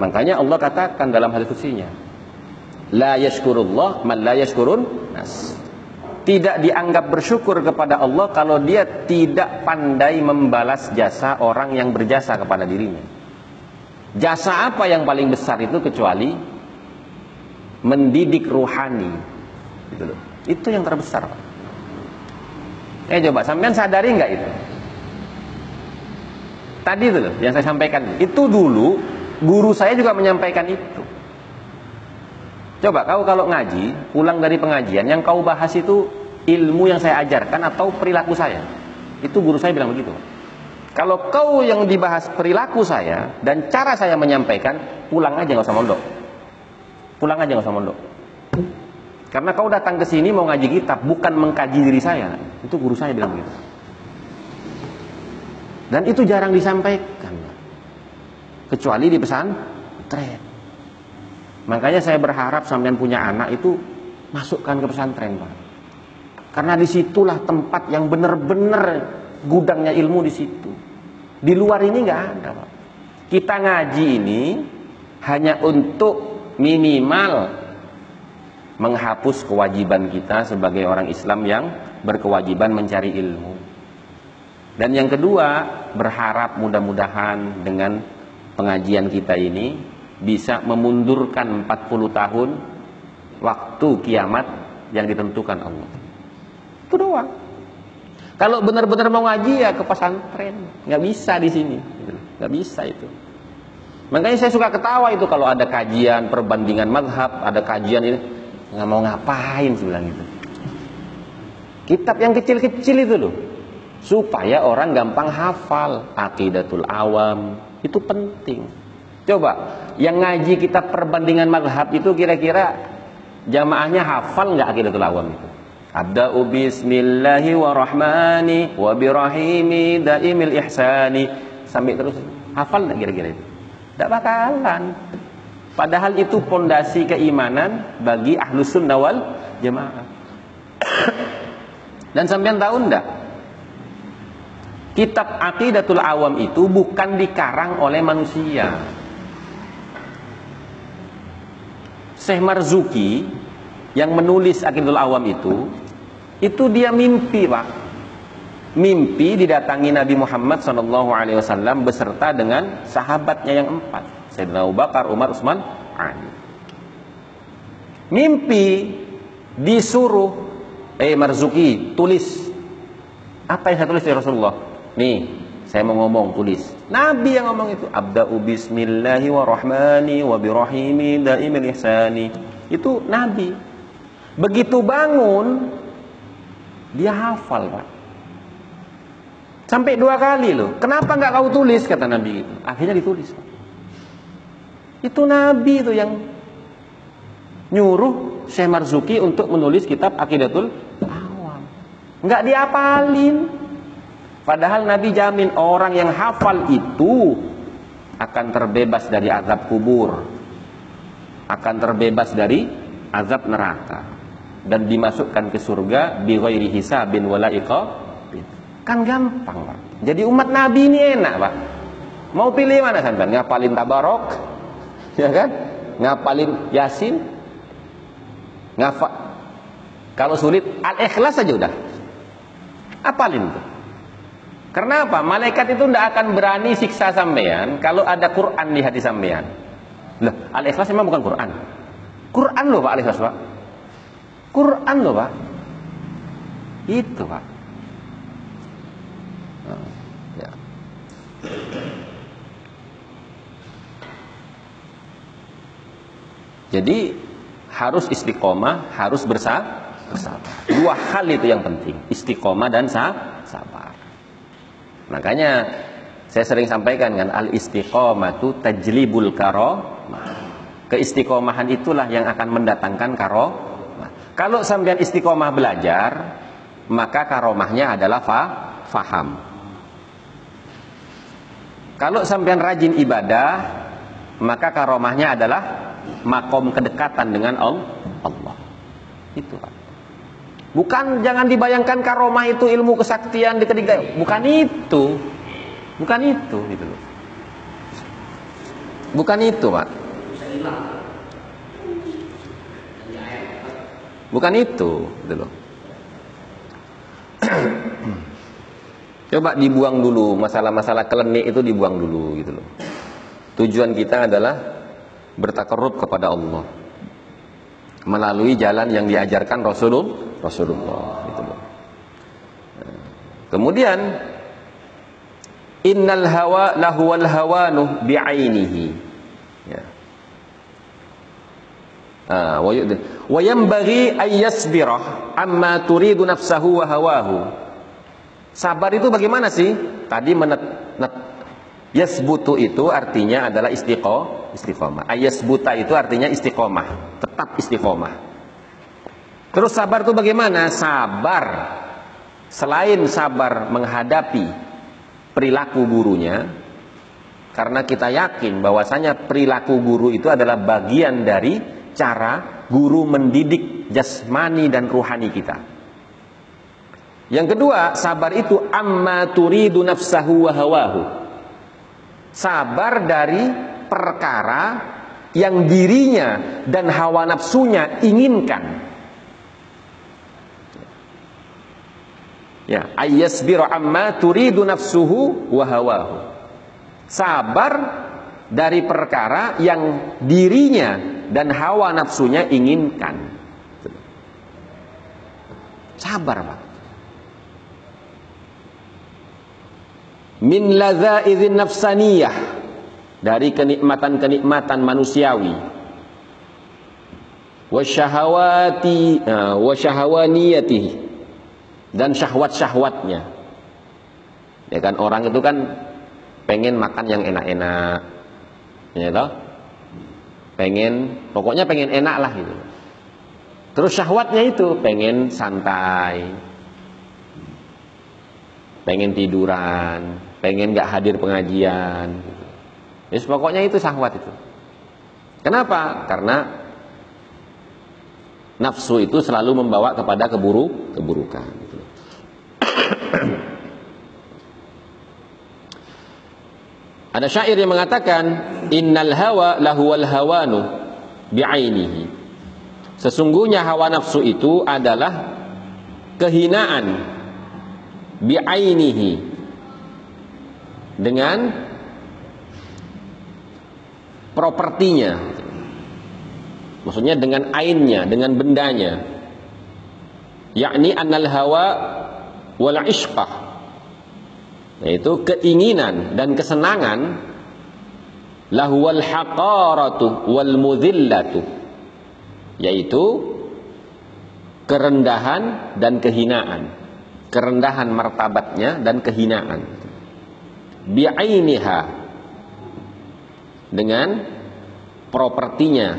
Makanya Allah katakan dalam hadis kutsinya, la yashkurullah man la yashkurun nas. Tidak dianggap bersyukur kepada Allah kalau dia tidak pandai membalas jasa orang yang berjasa kepada dirinya. Jasa apa yang paling besar itu kecuali mendidik ruhani. Gitu loh. Itu yang terbesar. Eh coba sampean sadari nggak itu? Tadi itu loh yang saya sampaikan. Itu dulu guru saya juga menyampaikan itu. Coba kau kalau ngaji, pulang dari pengajian yang kau bahas itu ilmu yang saya ajarkan atau perilaku saya. Itu guru saya bilang begitu. Kalau kau yang dibahas perilaku saya dan cara saya menyampaikan, pulang aja nggak usah mondok. Pulang aja nggak usah mondok. Karena kau datang ke sini mau ngaji kitab, bukan mengkaji diri saya. Itu guru saya bilang begitu. Dan itu jarang disampaikan. kecuali di pesantren. Makanya saya berharap sampean punya anak itu masukkan ke pesantren, Pak. Karena di situlah tempat yang benar-benar gudangnya ilmu di situ. Di luar ini nggak ada. Kita ngaji ini hanya untuk minimal menghapus kewajiban kita sebagai orang Islam yang berkewajiban mencari ilmu. Dan yang kedua, berharap mudah-mudahan dengan pengajian kita ini bisa memundurkan 40 tahun waktu kiamat yang ditentukan Allah. Itu doang. Kalau benar-benar mau ngaji ya ke pesantren, nggak bisa di sini, nggak bisa itu. Makanya saya suka ketawa itu kalau ada kajian perbandingan madhab, ada kajian ini nggak mau ngapain bilang gitu. Kitab yang kecil-kecil itu loh, supaya orang gampang hafal akidatul awam itu penting. Coba yang ngaji kitab perbandingan madhab itu kira-kira jamaahnya hafal nggak akidatul awam itu? Bismillahi wa rahmani wa birahimi daimil ihsani sampai terus hafal nggak kira-kira itu? Tidak bakalan. Padahal itu pondasi keimanan bagi ahlus sunnah wal jamaah. Dan sampean tahu ndak? Kitab Aqidatul Awam itu bukan dikarang oleh manusia. Syekh Marzuki yang menulis Aqidatul Awam itu, itu dia mimpi, Pak. Mimpi didatangi Nabi Muhammad SAW beserta dengan sahabatnya yang empat. Sayyidina Abu Bakar, Umar, Utsman, Ali. Mimpi disuruh eh Marzuki tulis apa yang saya tulis dari Rasulullah. Nih, saya mau ngomong tulis. Nabi yang ngomong itu abda'u bismillahi wa rahmani wa ihsani. Itu Nabi. Begitu bangun dia hafal, Pak. Sampai dua kali loh. Kenapa nggak kau tulis kata Nabi itu? Akhirnya ditulis. Pak. Itu Nabi itu yang nyuruh Syekh Marzuki untuk menulis kitab Aqidatul Awam. Enggak diapalin. Padahal Nabi jamin orang yang hafal itu akan terbebas dari azab kubur. Akan terbebas dari azab neraka dan dimasukkan ke surga bi ghairi hisabin wala Kan gampang, Pak. Jadi umat Nabi ini enak, Pak. Mau pilih mana sampean? Ngapalin tabarok ya kan? Ngapalin Yasin, ngafa. Kalau sulit al-ikhlas saja udah. Apalin tuh. Karena apa? Malaikat itu tidak akan berani siksa sampean kalau ada Quran di hati sampean. Loh, al-ikhlas memang bukan Quran. Quran loh Pak al-ikhlas Pak. Quran loh Pak. Itu Pak. Oh, ya. Jadi harus istiqomah, harus bersabar. Dua hal itu yang penting, istiqomah dan sabar. Makanya saya sering sampaikan kan al istiqomah itu tajlibul karomah. Keistiqomahan itulah yang akan mendatangkan karomah. Kalau sampean istiqomah belajar, maka karomahnya adalah fa faham. Kalau sampean rajin ibadah, maka karomahnya adalah makom kedekatan dengan Allah. Itu kan. Bukan jangan dibayangkan karomah itu ilmu kesaktian di ketiga. Bukan itu. Bukan itu gitu loh. Bukan itu, Pak. Bukan itu, gitu loh. Coba dibuang dulu masalah-masalah kelenik itu dibuang dulu gitu loh. Tujuan kita adalah bertakarrub kepada Allah melalui jalan yang diajarkan Rasulullah Rasulullah itu Kemudian innal hawa lahu wal hawanu bi'ainihi. Ya. Wa yanbaghi ay yasbira amma turidu wa. Sabar itu bagaimana sih? Tadi menet, net, yasbutu itu artinya adalah istiqomah istiqomah. Ayas buta itu artinya istiqomah, tetap istiqomah. Terus sabar itu bagaimana? Sabar selain sabar menghadapi perilaku gurunya, Karena kita yakin bahwasanya perilaku guru itu adalah bagian dari cara guru mendidik jasmani dan ruhani kita. Yang kedua, sabar itu amma turidu nafsahu wa hawahu. Sabar dari perkara yang dirinya dan hawa nafsunya inginkan. Ya, ayyasbiru amma turidu nafsuhu wa hawahu. Sabar dari perkara yang dirinya dan hawa nafsunya inginkan. Sabar, Pak. Min ladza'idzin nafsaniyah. Dari kenikmatan-kenikmatan manusiawi. Wasyahawati uh, wasyahawaniyatihi dan syahwat-syahwatnya. Ya kan orang itu kan pengen makan yang enak-enak. Ya toh pengen pokoknya pengen enak lah gitu terus syahwatnya itu pengen santai pengen tiduran pengen gak hadir pengajian gitu. Yes, pokoknya itu syahwat itu. Kenapa? Karena nafsu itu selalu membawa kepada keburu keburukan. Ada syair yang mengatakan innal hawa lahuwal hawanu bi'ainihi. Sesungguhnya hawa nafsu itu adalah kehinaan bi'ainihi dengan propertinya. Maksudnya dengan ainnya dengan bendanya. Yakni annal hawa wal ishqah yaitu keinginan dan kesenangan. Lahuwal haqaratu wal mudhillatu. Yaitu kerendahan dan kehinaan. Kerendahan martabatnya dan kehinaan. Bi'ainiha. Dengan propertinya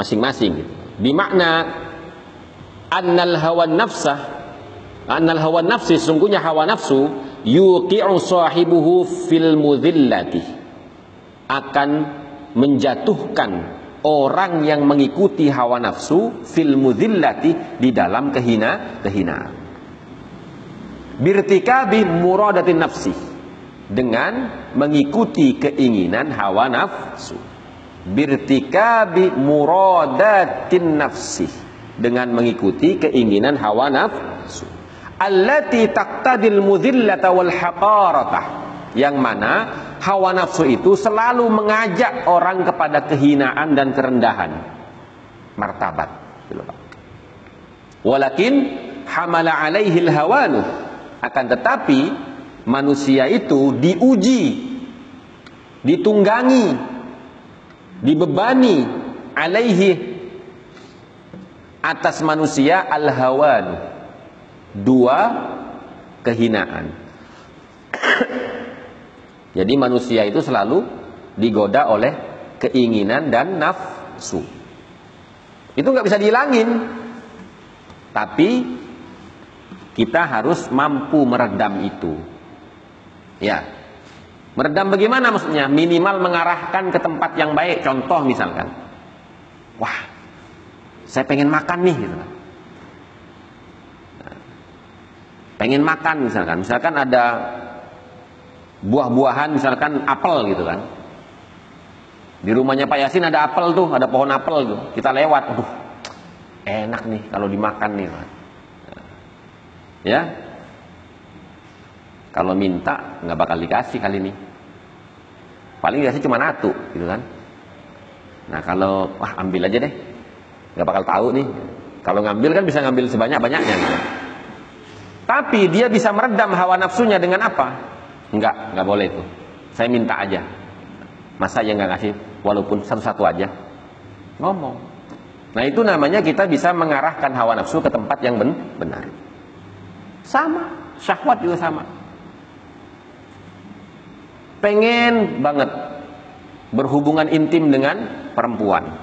masing-masing. Bimakna annal hawa nafsah. Annal hawa nafsi sungguhnya hawa nafsu yuqi'u sahibuhu fil mudhillati. Akan menjatuhkan orang yang mengikuti hawa nafsu fil mudhillati di dalam kehina kehinaan. Birtikabi muradatin nafsi. Dengan mengikuti keinginan hawa nafsu. Birtikabi muradatin nafsi. Dengan mengikuti keinginan hawa nafsu allati taqtadil mudhillata wal haqarata yang mana hawa nafsu itu selalu mengajak orang kepada kehinaan dan kerendahan. Martabat. Walakin hamala alaihi hawanu. Akan tetapi manusia itu diuji, ditunggangi, dibebani alaihi atas manusia al-hawan dua kehinaan. Jadi manusia itu selalu digoda oleh keinginan dan nafsu. Itu nggak bisa dihilangin. Tapi kita harus mampu meredam itu. Ya. Meredam bagaimana maksudnya? Minimal mengarahkan ke tempat yang baik. Contoh misalkan. Wah, saya pengen makan nih gitu kan. Pengen makan misalkan. Misalkan ada buah-buahan misalkan apel gitu kan. Di rumahnya Pak Yasin ada apel tuh, ada pohon apel tuh. Kita lewat, aduh, enak nih kalau dimakan nih. Ya, kalau minta nggak bakal dikasih kali ini. Paling dikasih cuma satu, gitu kan. Nah kalau wah ambil aja deh, nggak bakal tahu nih. Kalau ngambil kan bisa ngambil sebanyak banyaknya. Gitu. Tapi dia bisa meredam hawa nafsunya dengan apa? Enggak, nggak boleh itu. Saya minta aja. Masa ya nggak kasih walaupun satu-satu aja? Ngomong. Nah itu namanya kita bisa mengarahkan hawa nafsu ke tempat yang benar. Sama, syahwat juga sama pengen banget berhubungan intim dengan perempuan.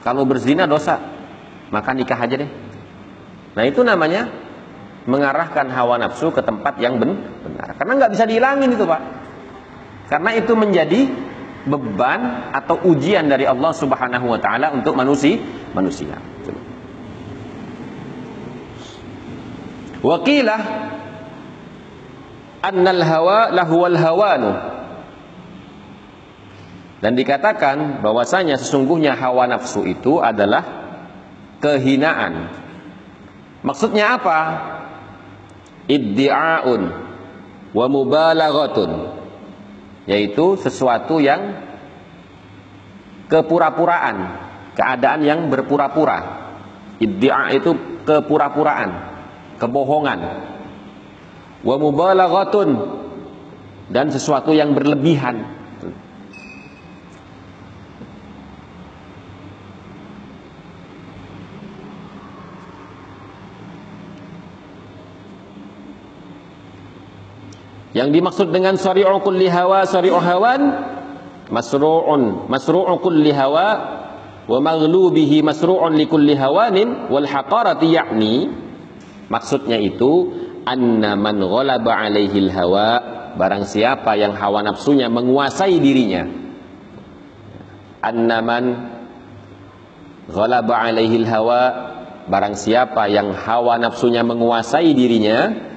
Kalau berzina dosa, maka nikah aja deh. Nah itu namanya mengarahkan hawa nafsu ke tempat yang benar. Karena nggak bisa dihilangin itu pak. Karena itu menjadi beban atau ujian dari Allah Subhanahu Wa Taala untuk manusia. Manusia. Wakilah annal hawa lahuwal hawanu dan dikatakan bahwasanya sesungguhnya hawa nafsu itu adalah kehinaan. Maksudnya apa? Iddi'aun wa mubalaghatun. Yaitu sesuatu yang kepura-puraan, keadaan yang berpura-pura. Iddia itu kepura-puraan, kebohongan. Wa mubalaghatun dan sesuatu yang berlebihan Yang dimaksud dengan syari'u kulli hawa syari'u hawan masru'un masru'u kulli hawa wa maghlubihi masru'un li kulli hawanin wal haqarati yakni maksudnya itu anna man ghalaba alaihi hawa barang siapa yang hawa nafsunya menguasai dirinya. Anna man ghalaba alaihi hawa barang siapa yang hawa nafsunya menguasai dirinya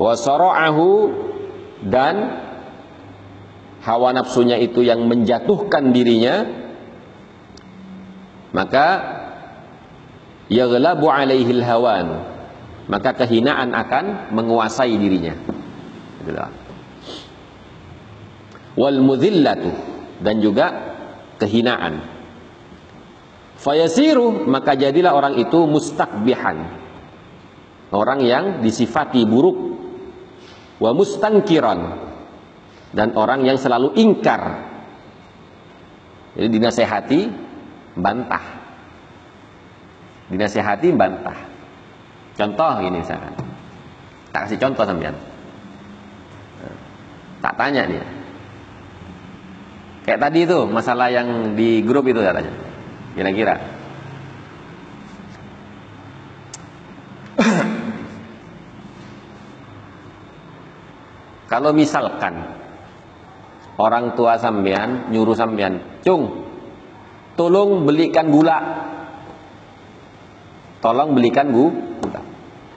wasara'ahu dan hawa nafsunya itu yang menjatuhkan dirinya maka yaghlabu alaihi hawan maka kehinaan akan menguasai dirinya. Wal mudhillatu dan juga kehinaan. Fayasiru maka jadilah orang itu mustakbihan orang yang disifati buruk wa mustankiran dan orang yang selalu ingkar. Jadi dinasehati bantah. Dinasehati bantah. Contoh ini misalkan. Tak kasih contoh sampean. Tak tanya dia. Kayak tadi itu masalah yang di grup itu katanya. Kira-kira. Kalau misalkan orang tua sampean nyuruh sampean, "Cung, tolong belikan gula." Tolong belikan gula.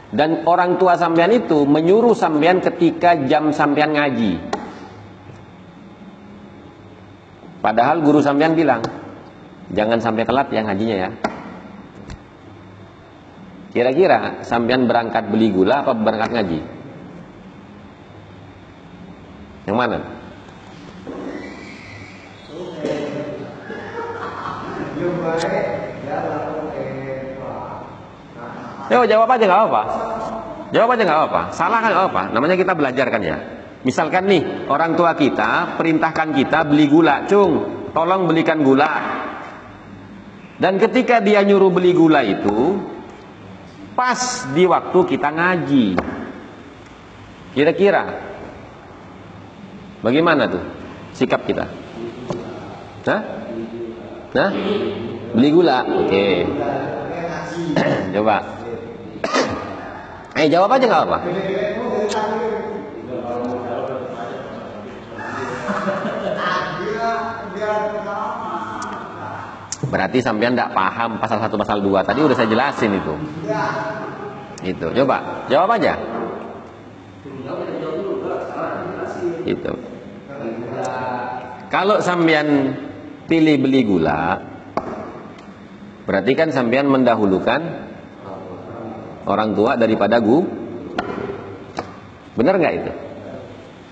Dan orang tua sampean itu menyuruh sampean ketika jam sampean ngaji. Padahal guru sampean bilang, "Jangan sampai telat ya ngajinya ya." Kira-kira sampean berangkat beli gula apa berangkat ngaji? Yang mana? Yo jawab aja nggak apa-apa. Jawab aja nggak apa-apa. Salah kan nggak apa. Namanya kita belajar kan ya. Misalkan nih orang tua kita perintahkan kita beli gula, cung, tolong belikan gula. Dan ketika dia nyuruh beli gula itu pas di waktu kita ngaji. Kira-kira Bagaimana tuh sikap kita? Hah? Nah? Beli gula? Oke. Okay. Coba. Eh jawab aja nggak apa? Berarti sampean tidak paham pasal satu pasal dua tadi udah saya jelasin itu. Itu. Coba jawab aja. Itu. Kalau sampean pilih beli gula, berarti kan sampean mendahulukan orang tua daripada gu. Benar nggak itu?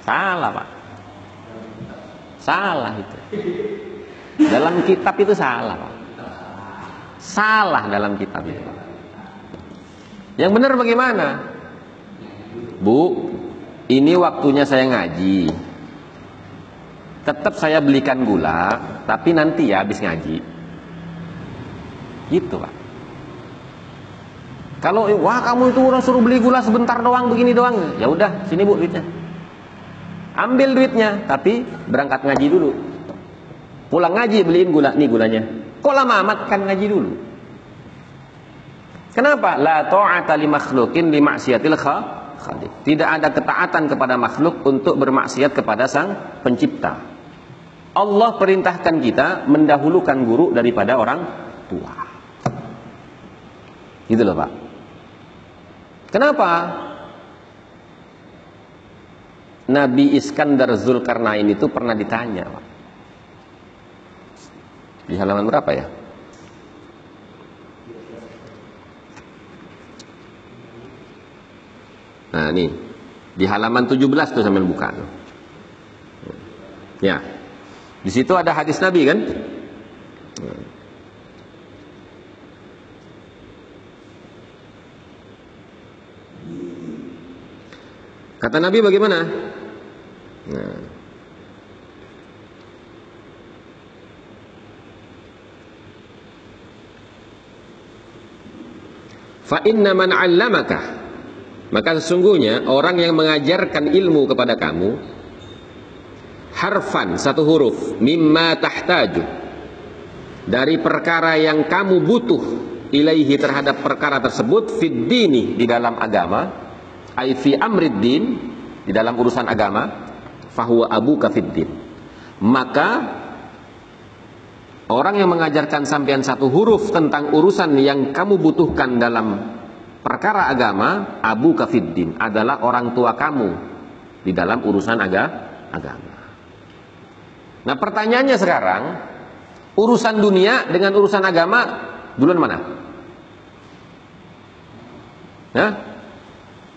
Salah pak. Salah itu. Dalam kitab itu salah pak. Salah dalam kitab itu. Yang benar bagaimana? Bu, ini waktunya saya ngaji tetap saya belikan gula, tapi nanti ya habis ngaji. Gitu, Pak. Kalau wah kamu itu udah suruh beli gula sebentar doang begini doang, ya udah sini Bu duitnya. Ambil duitnya, tapi berangkat ngaji dulu. Pulang ngaji beliin gula, nih gulanya. Kok lama amat kan ngaji dulu. Kenapa? La ta'ata li makhlukin li maksiatil khaliq. Tidak ada ketaatan kepada makhluk untuk bermaksiat kepada sang pencipta. Allah perintahkan kita mendahulukan guru daripada orang tua. Gitu loh, Pak. Kenapa? Nabi Iskandar Zulkarnain itu pernah ditanya, Pak. Di halaman berapa ya? Nah, ini di halaman 17 tuh sambil buka. Ya. Di situ ada hadis Nabi kan? Kata Nabi bagaimana? Nah. Fa inna man 'allamaka maka sesungguhnya orang yang mengajarkan ilmu kepada kamu harfan satu huruf mimma tahtaju dari perkara yang kamu butuh ilaihi terhadap perkara tersebut fid dini di dalam agama ai fi amrid din di dalam urusan agama fahuwa abu kafiddin maka orang yang mengajarkan sampean satu huruf tentang urusan yang kamu butuhkan dalam perkara agama Abu Kafiddin adalah orang tua kamu di dalam urusan aga, agama. Nah pertanyaannya sekarang urusan dunia dengan urusan agama duluan mana? Nah,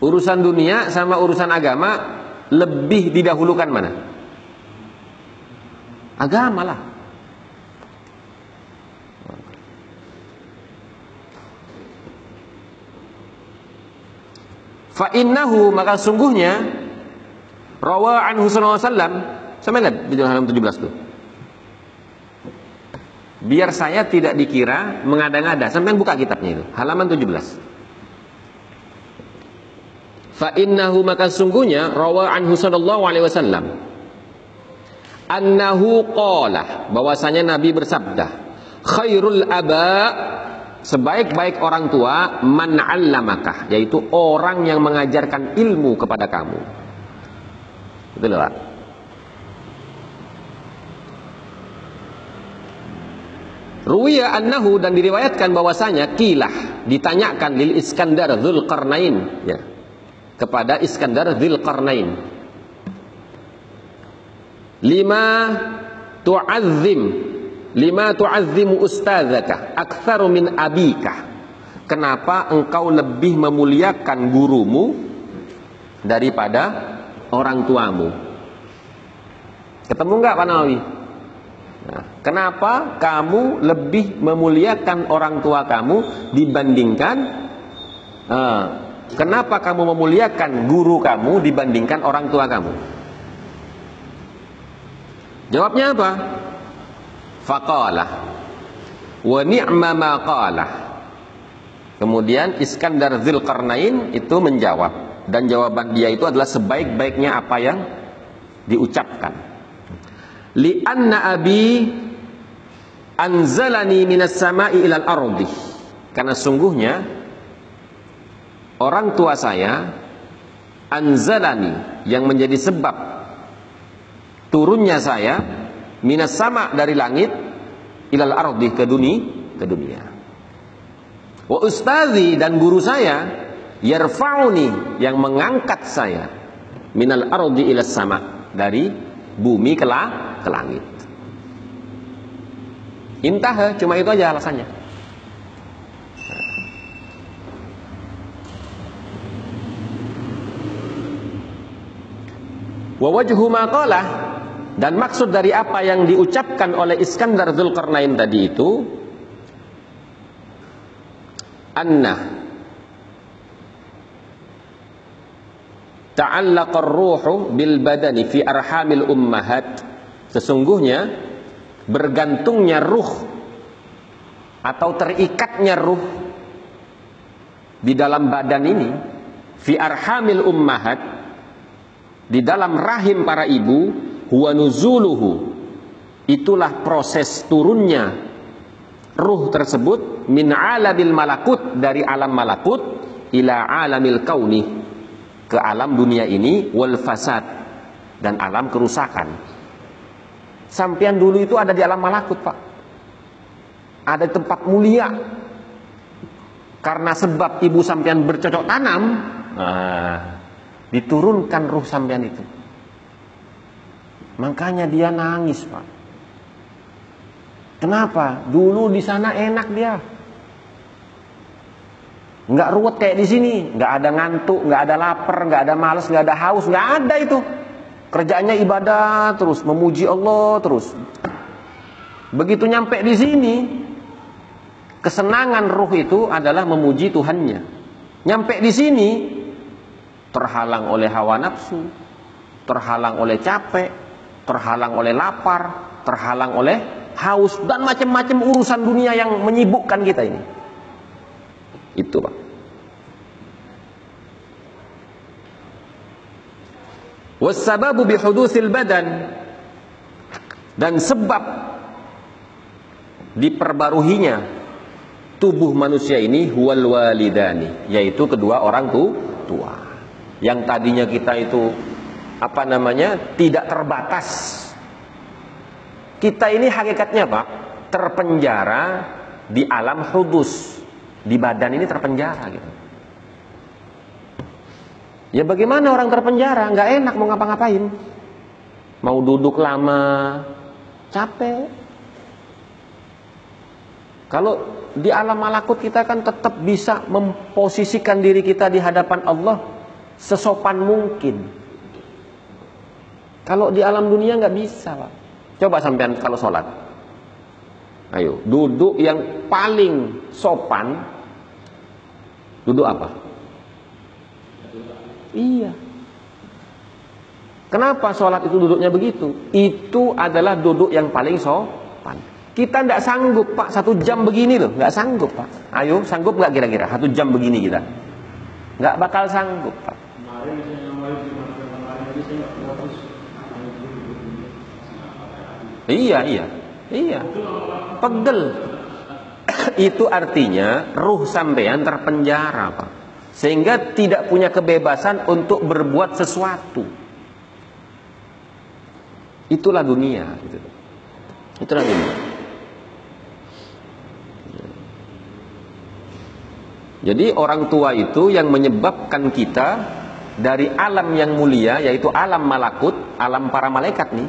urusan dunia sama urusan agama lebih didahulukan mana? Agama lah. Fa innahu maka sungguhnya rawa anhu sallallahu alaihi wasallam sama lihat di halaman 17 tuh. Biar saya tidak dikira mengada-ngada. Sampai buka kitabnya itu, halaman 17. Fa innahu maka sungguhnya rawa anhu sallallahu alaihi wasallam annahu qala bahwasanya Nabi bersabda khairul aba Sebaik-baik orang tua man 'allamakah, yaitu orang yang mengajarkan ilmu kepada kamu. Betul Pak? Ruwiya annahu dan diriwayatkan bahwasanya kilah ditanyakan lil Iskandar Dzulqarnain ya kepada Iskandar Dzulqarnain. Lima tu'azzim lima tu'azzimu ustadzaka aktsaru min abika. Kenapa engkau lebih memuliakan gurumu daripada orang tuamu? Ketemu enggak Pak Nawawi nah, kenapa kamu lebih memuliakan orang tua kamu dibandingkan uh, kenapa kamu memuliakan guru kamu dibandingkan orang tua kamu jawabnya apa Faqalah wa ni'ma ma. Kemudian Iskandar Zulkarnain itu menjawab dan jawaban dia itu adalah sebaik-baiknya apa yang diucapkan. Li anna abi anzalani minas sama'i ilal ardi. Karena sungguhnya orang tua saya anzalani yang menjadi sebab turunnya saya minas sama dari langit ilal ardi ke dunia ke dunia. Wa ustazi dan guru saya yarfa'uni yang mengangkat saya minal ardi ila sama dari bumi ke, ke langit. Intah cuma itu aja alasannya. Wa maqalah dan maksud dari apa yang diucapkan oleh Iskandar Zulkarnain tadi itu anna ta'allaqa ruhu bil badani fi arhamil ummahat sesungguhnya bergantungnya ruh atau terikatnya ruh di dalam badan ini fi arhamil ummahat di dalam rahim para ibu huwa nuzuluhu itulah proses turunnya ruh tersebut min alamil malakut dari alam malakut ila alamil kauni ke alam dunia ini wal fasad dan alam kerusakan. Sampian dulu itu ada di alam malakut, Pak. Ada tempat mulia. Karena sebab ibu sampian bercocok tanam, nah, diturunkan ruh sampian itu. Makanya dia nangis, Pak. Kenapa? Dulu di sana enak dia. Nggak ruwet kayak di sini, nggak ada ngantuk, nggak ada lapar, nggak ada males, nggak ada haus, nggak ada itu. Kerjaannya ibadah terus, memuji Allah terus. Begitu nyampe di sini, kesenangan ruh itu adalah memuji Tuhannya. Nyampe di sini, terhalang oleh hawa nafsu, terhalang oleh capek, terhalang oleh lapar, terhalang oleh haus dan macam-macam urusan dunia yang menyibukkan kita ini. Itu, Pak. Wasababu bihudutsil badan. Dan sebab diperbaruhinya tubuh manusia ini huwal walidani yaitu kedua orang tu tua. Yang tadinya kita itu apa namanya tidak terbatas. Kita ini hakikatnya Pak terpenjara di alam hudus. Di badan ini terpenjara gitu. Ya bagaimana orang terpenjara nggak enak mau ngapa-ngapain. Mau duduk lama capek. Kalau di alam malakut kita kan tetap bisa memposisikan diri kita di hadapan Allah sesopan mungkin. Kalau di alam dunia nggak bisa, Pak. Coba sampean kalau sholat. Ayo, duduk yang paling sopan Duduk apa? Iya. Kenapa sholat itu duduknya begitu? Itu adalah duduk yang paling sopan. Kita tidak sanggup pak satu jam begini loh, nggak sanggup pak. Ayo sanggup nggak kira-kira satu jam begini kita? Nggak bakal sanggup pak. Iya iya iya. Pegel itu artinya ruh sampean terpenjara, Pak. Sehingga tidak punya kebebasan untuk berbuat sesuatu. Itulah dunia, gitu. Itulah dunia. Jadi orang tua itu yang menyebabkan kita dari alam yang mulia yaitu alam malakut, alam para malaikat nih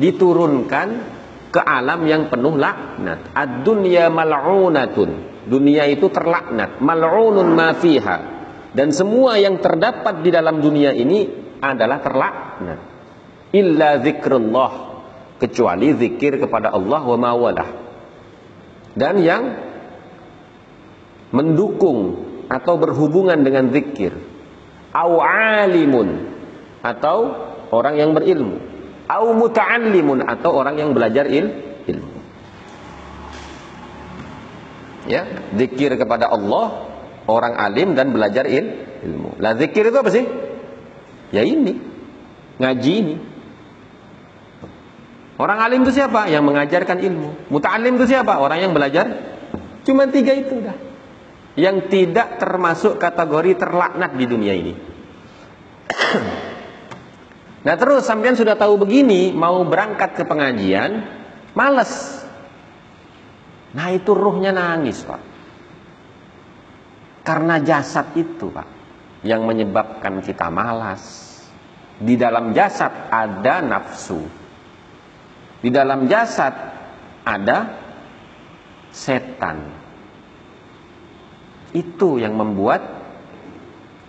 diturunkan ke alam yang penuh laknat. Ad-dunya mal'unatun. Dunia itu terlaknat. Mal'unun ma fiha. Dan semua yang terdapat di dalam dunia ini adalah terlaknat. Illa zikrullah. Kecuali zikir kepada Allah wa mawalah. Dan yang mendukung atau berhubungan dengan zikir. Au alimun. Atau orang yang berilmu au muta'allimun atau orang yang belajar il, ilmu. Ya, zikir kepada Allah, orang alim dan belajar il, ilmu. Lah zikir itu apa sih? Ya ini. Ngaji ini. Orang alim itu siapa? Yang mengajarkan ilmu. Muta'alim itu siapa? Orang yang belajar. Cuma tiga itu dah. Yang tidak termasuk kategori terlaknat di dunia ini. Nah terus sampean sudah tahu begini, mau berangkat ke pengajian, males. Nah itu ruhnya nangis pak. Karena jasad itu pak, yang menyebabkan kita malas. Di dalam jasad ada nafsu. Di dalam jasad ada setan. Itu yang membuat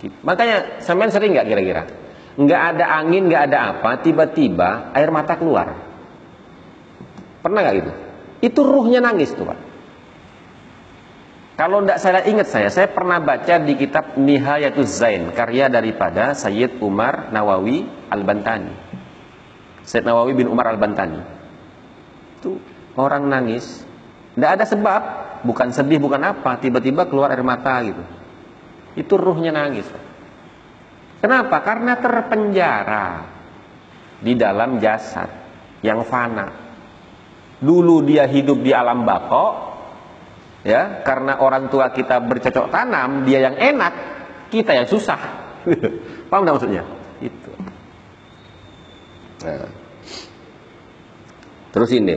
Makanya sampean sering nggak kira-kira nggak ada angin, nggak ada apa, tiba-tiba air mata keluar. Pernah nggak gitu? Itu ruhnya nangis tuh pak. Kalau tidak saya ingat saya, saya pernah baca di kitab Nihayatuz Zain, karya daripada Sayyid Umar Nawawi Al-Bantani. Sayyid Nawawi bin Umar Al-Bantani. Itu orang nangis, tidak ada sebab, bukan sedih, bukan apa, tiba-tiba keluar air mata gitu. Itu ruhnya nangis. Kenapa? Karena terpenjara di dalam jasad yang fana. Dulu dia hidup di alam bako, Ya, karena orang tua kita bercocok tanam, dia yang enak, kita yang susah. Paham enggak maksudnya? Itu. Nah. Terus ini.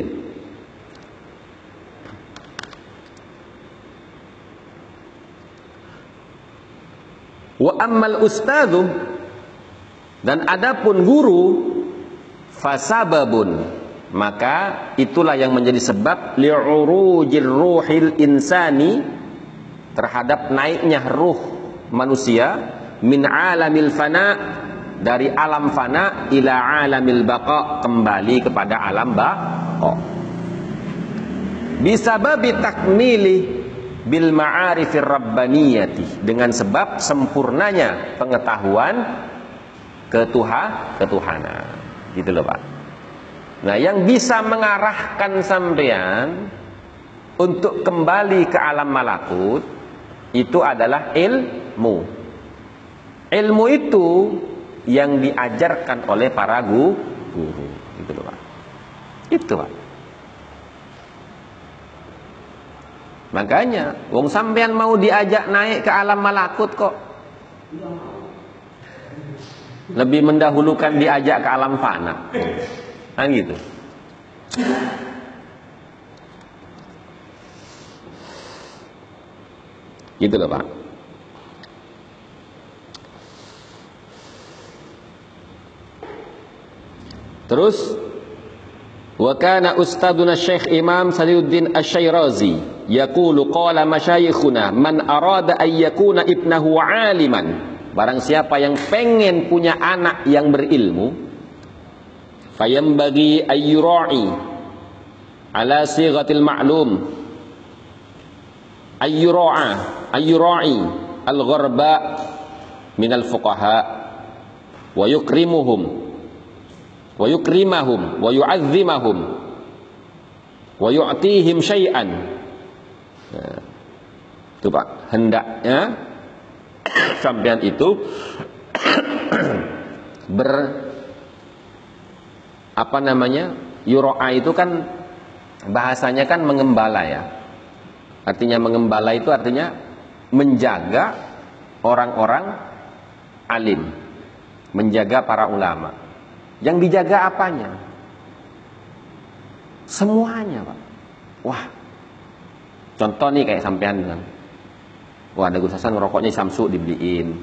Wa ammal ustadzu dan adapun guru fasababun maka itulah yang menjadi sebab li'urujir ruhil insani terhadap naiknya ruh manusia min alamil fana dari alam fana ila alamil baqa kembali kepada alam baqa. Bisababi takmili bil ma'arifir rabbaniyati dengan sebab sempurnanya pengetahuan ketuha ketuhanan gitu loh Pak nah yang bisa mengarahkan sampean untuk kembali ke alam malakut itu adalah ilmu. Ilmu itu yang diajarkan oleh para guru. Itu Pak. Itu, Pak. Makanya, wong sampean mau diajak naik ke alam malakut kok. Lebih mendahulukan diajak ke alam fana. Kan gitu. Gitu loh Pak. Terus wa kana ustaduna Syekh Imam Saliuddin Asy-Syairazi yaqulu qala masyayikhuna man arada ay yakuna ibnahu aliman barang siapa yang pengen punya anak yang berilmu fayambagi ayyura'i ala sighatil ma'lum ayyura'a ayyura'i al-gharba min al-fuqaha wa yukrimuhum wa yukrimahum wa yu'azzimahum wa yu'tihim syai'an nah, itu Pak hendaknya sampean itu ber apa namanya? Yuro'a itu kan bahasanya kan mengembala ya. Artinya mengembala itu artinya menjaga orang-orang alim. Menjaga para ulama. Yang dijaga apanya? Semuanya pak. Wah. Contoh nih kayak sampean bilang wah ada Gus Hasan rokoknya Samsu dibeliin.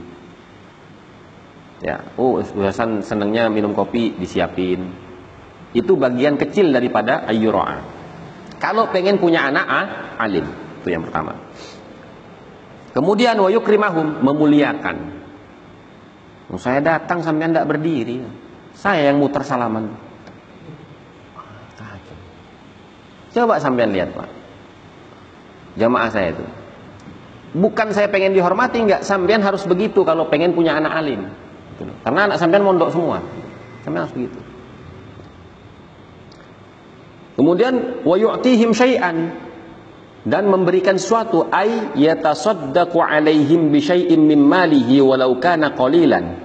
Ya. Oh Gus Hasan senengnya minum kopi disiapin itu bagian kecil daripada ayyura'a. Kalau pengen punya anak ah, alim, itu yang pertama. Kemudian wa yukrimahum memuliakan. Oh, saya datang sampai tidak berdiri. Saya yang muter salaman. Coba sampean lihat Pak. Jamaah saya itu. Bukan saya pengen dihormati enggak, sampean harus begitu kalau pengen punya anak alim. Karena anak sampean mondok semua. Sampean harus begitu. Kemudian wa yu'tihim syai'an dan memberikan suatu ay yatasaddaqu alaihim bi syai'in min malihi walau kana qalilan.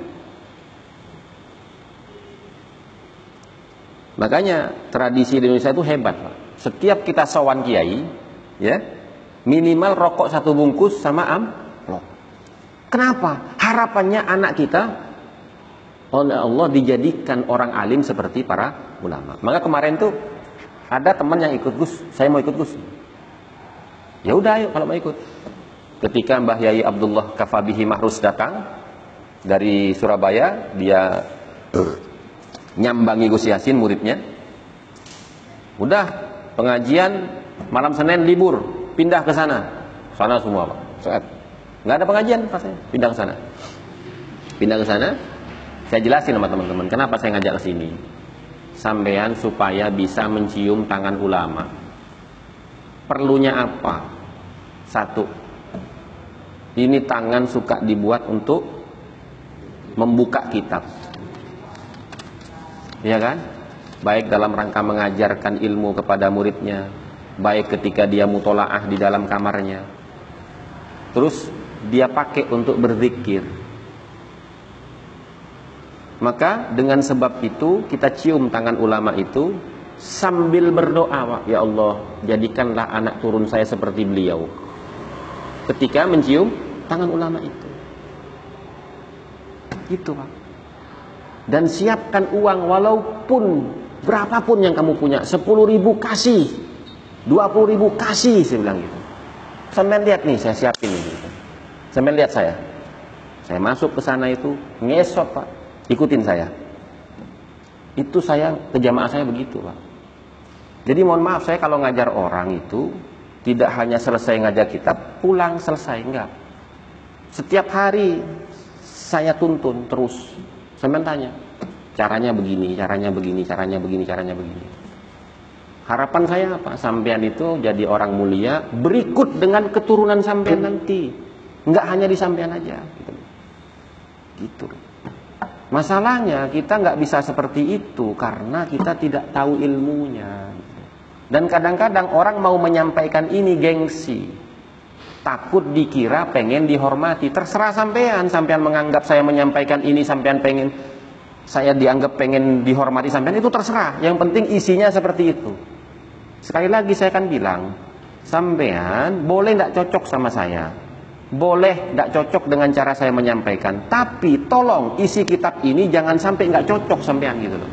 Makanya tradisi di Indonesia itu hebat, Pak. Setiap kita sawan kiai, ya, minimal rokok satu bungkus sama amplop. Kenapa? Harapannya anak kita oleh Allah dijadikan orang alim seperti para ulama. Maka kemarin tuh ada teman yang ikut Gus, saya mau ikut Gus. Ya udah ayo kalau mau ikut. Ketika Mbah Yai Abdullah Kafabihi Mahrus datang dari Surabaya, dia nyambangi Gus Yasin muridnya. Udah pengajian malam Senin libur, pindah ke sana. Sana semua, Pak. Saat nggak ada pengajian rasanya, pindah ke sana. Pindah ke sana, saya jelasin sama teman-teman, kenapa saya ngajak ke sini sampean supaya bisa mencium tangan ulama. Perlunya apa? Satu. Ini tangan suka dibuat untuk membuka kitab. Ya kan? Baik dalam rangka mengajarkan ilmu kepada muridnya, baik ketika dia mutolaah di dalam kamarnya. Terus dia pakai untuk berzikir maka dengan sebab itu kita cium tangan ulama itu sambil berdoa ya Allah jadikanlah anak turun saya seperti beliau. Ketika mencium tangan ulama itu. Gitu Pak. Dan siapkan uang walaupun berapapun yang kamu punya 10 ribu kasih 20 ribu kasih saya bilang gitu. Sampai lihat nih saya siapin gitu. sampai lihat saya. Saya masuk ke sana itu ngesot Pak ikutin saya itu saya ke jamaah saya begitu Pak jadi mohon maaf saya kalau ngajar orang itu tidak hanya selesai ngajar kitab, pulang selesai enggak. Setiap hari saya tuntun terus. Saya tanya, caranya begini, caranya begini, caranya begini, caranya begini. Harapan saya apa? Sampean itu jadi orang mulia berikut dengan keturunan sampean nanti. Enggak hanya di sampean aja gitu. Gitu. Masalahnya kita nggak bisa seperti itu karena kita tidak tahu ilmunya. Dan kadang-kadang orang mau menyampaikan ini gengsi. Takut dikira pengen dihormati. Terserah sampean, sampean menganggap saya menyampaikan ini, sampean pengen saya dianggap pengen dihormati sampean itu terserah. Yang penting isinya seperti itu. Sekali lagi saya akan bilang, sampean boleh tidak cocok sama saya. Boleh tidak cocok dengan cara saya menyampaikan. Tapi tolong isi kitab ini jangan sampai nggak cocok sampean gitu loh.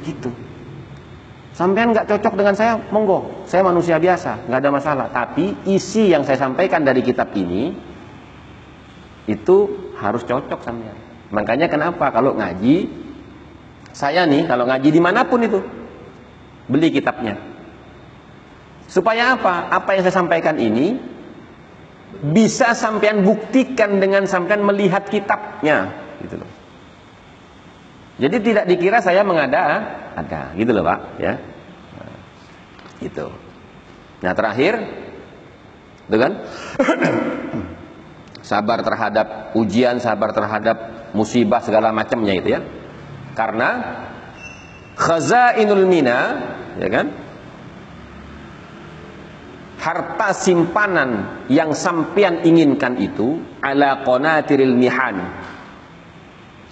Gitu. Sampean nggak cocok dengan saya, monggo. Saya manusia biasa, nggak ada masalah. Tapi isi yang saya sampaikan dari kitab ini itu harus cocok sampean. Makanya kenapa kalau ngaji, saya nih kalau ngaji di mana pun itu beli kitabnya. Supaya apa? Apa yang saya sampaikan ini bisa sampean buktikan dengan sampean melihat kitabnya, gitu loh. Jadi tidak dikira saya mengada ada, gitu loh Pak, ya. Nah, gitu. Nah, terakhir itu kan sabar terhadap ujian, sabar terhadap musibah segala macamnya itu ya. Karena khazainul mina, ya kan? Harta simpanan yang sampean inginkan itu ala qanatiril mihan.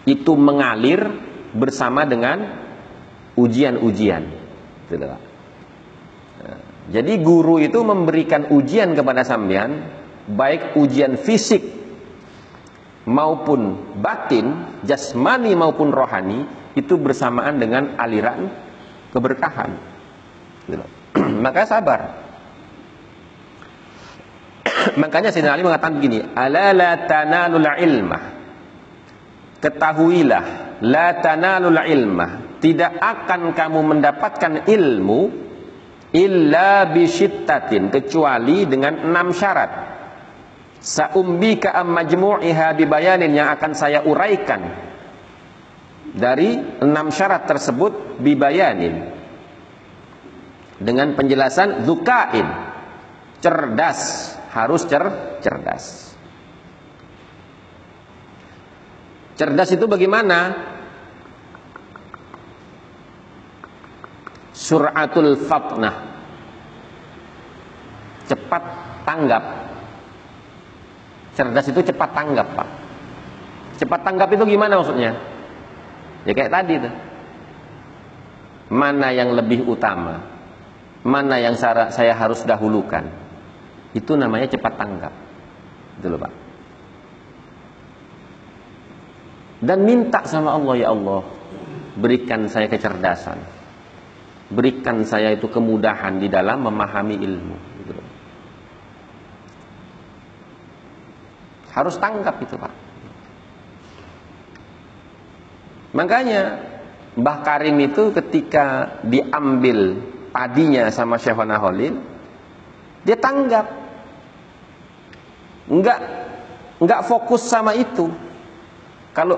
Itu mengalir bersama dengan ujian-ujian. Nah, jadi guru itu memberikan ujian kepada sampean, baik ujian fisik maupun batin, jasmani maupun rohani, itu bersamaan dengan aliran keberkahan. Maka sabar. Makanya Sayyidina Ali mengatakan begini, "Ala la tanalul ilmah." Ketahuilah la tanalul ilmah tidak akan kamu mendapatkan ilmu illa bisyittatin kecuali dengan enam syarat. Saumbika am majmu'iha bibayanin yang akan saya uraikan dari enam syarat tersebut bibayanin. Dengan penjelasan zukain cerdas harus cer cerdas Cerdas itu bagaimana? Suratul fatnah. Cepat tanggap. Cerdas itu cepat tanggap, Pak. Cepat tanggap itu gimana maksudnya? Ya kayak tadi tuh. Mana yang lebih utama? Mana yang saya harus dahulukan? Itu namanya cepat tanggap. Itu loh, Pak. dan minta sama Allah ya Allah berikan saya kecerdasan berikan saya itu kemudahan di dalam memahami ilmu gitu. harus tangkap itu Pak makanya Mbah Karim itu ketika diambil padinya sama Syekhona Holil dia tanggap enggak enggak fokus sama itu kalau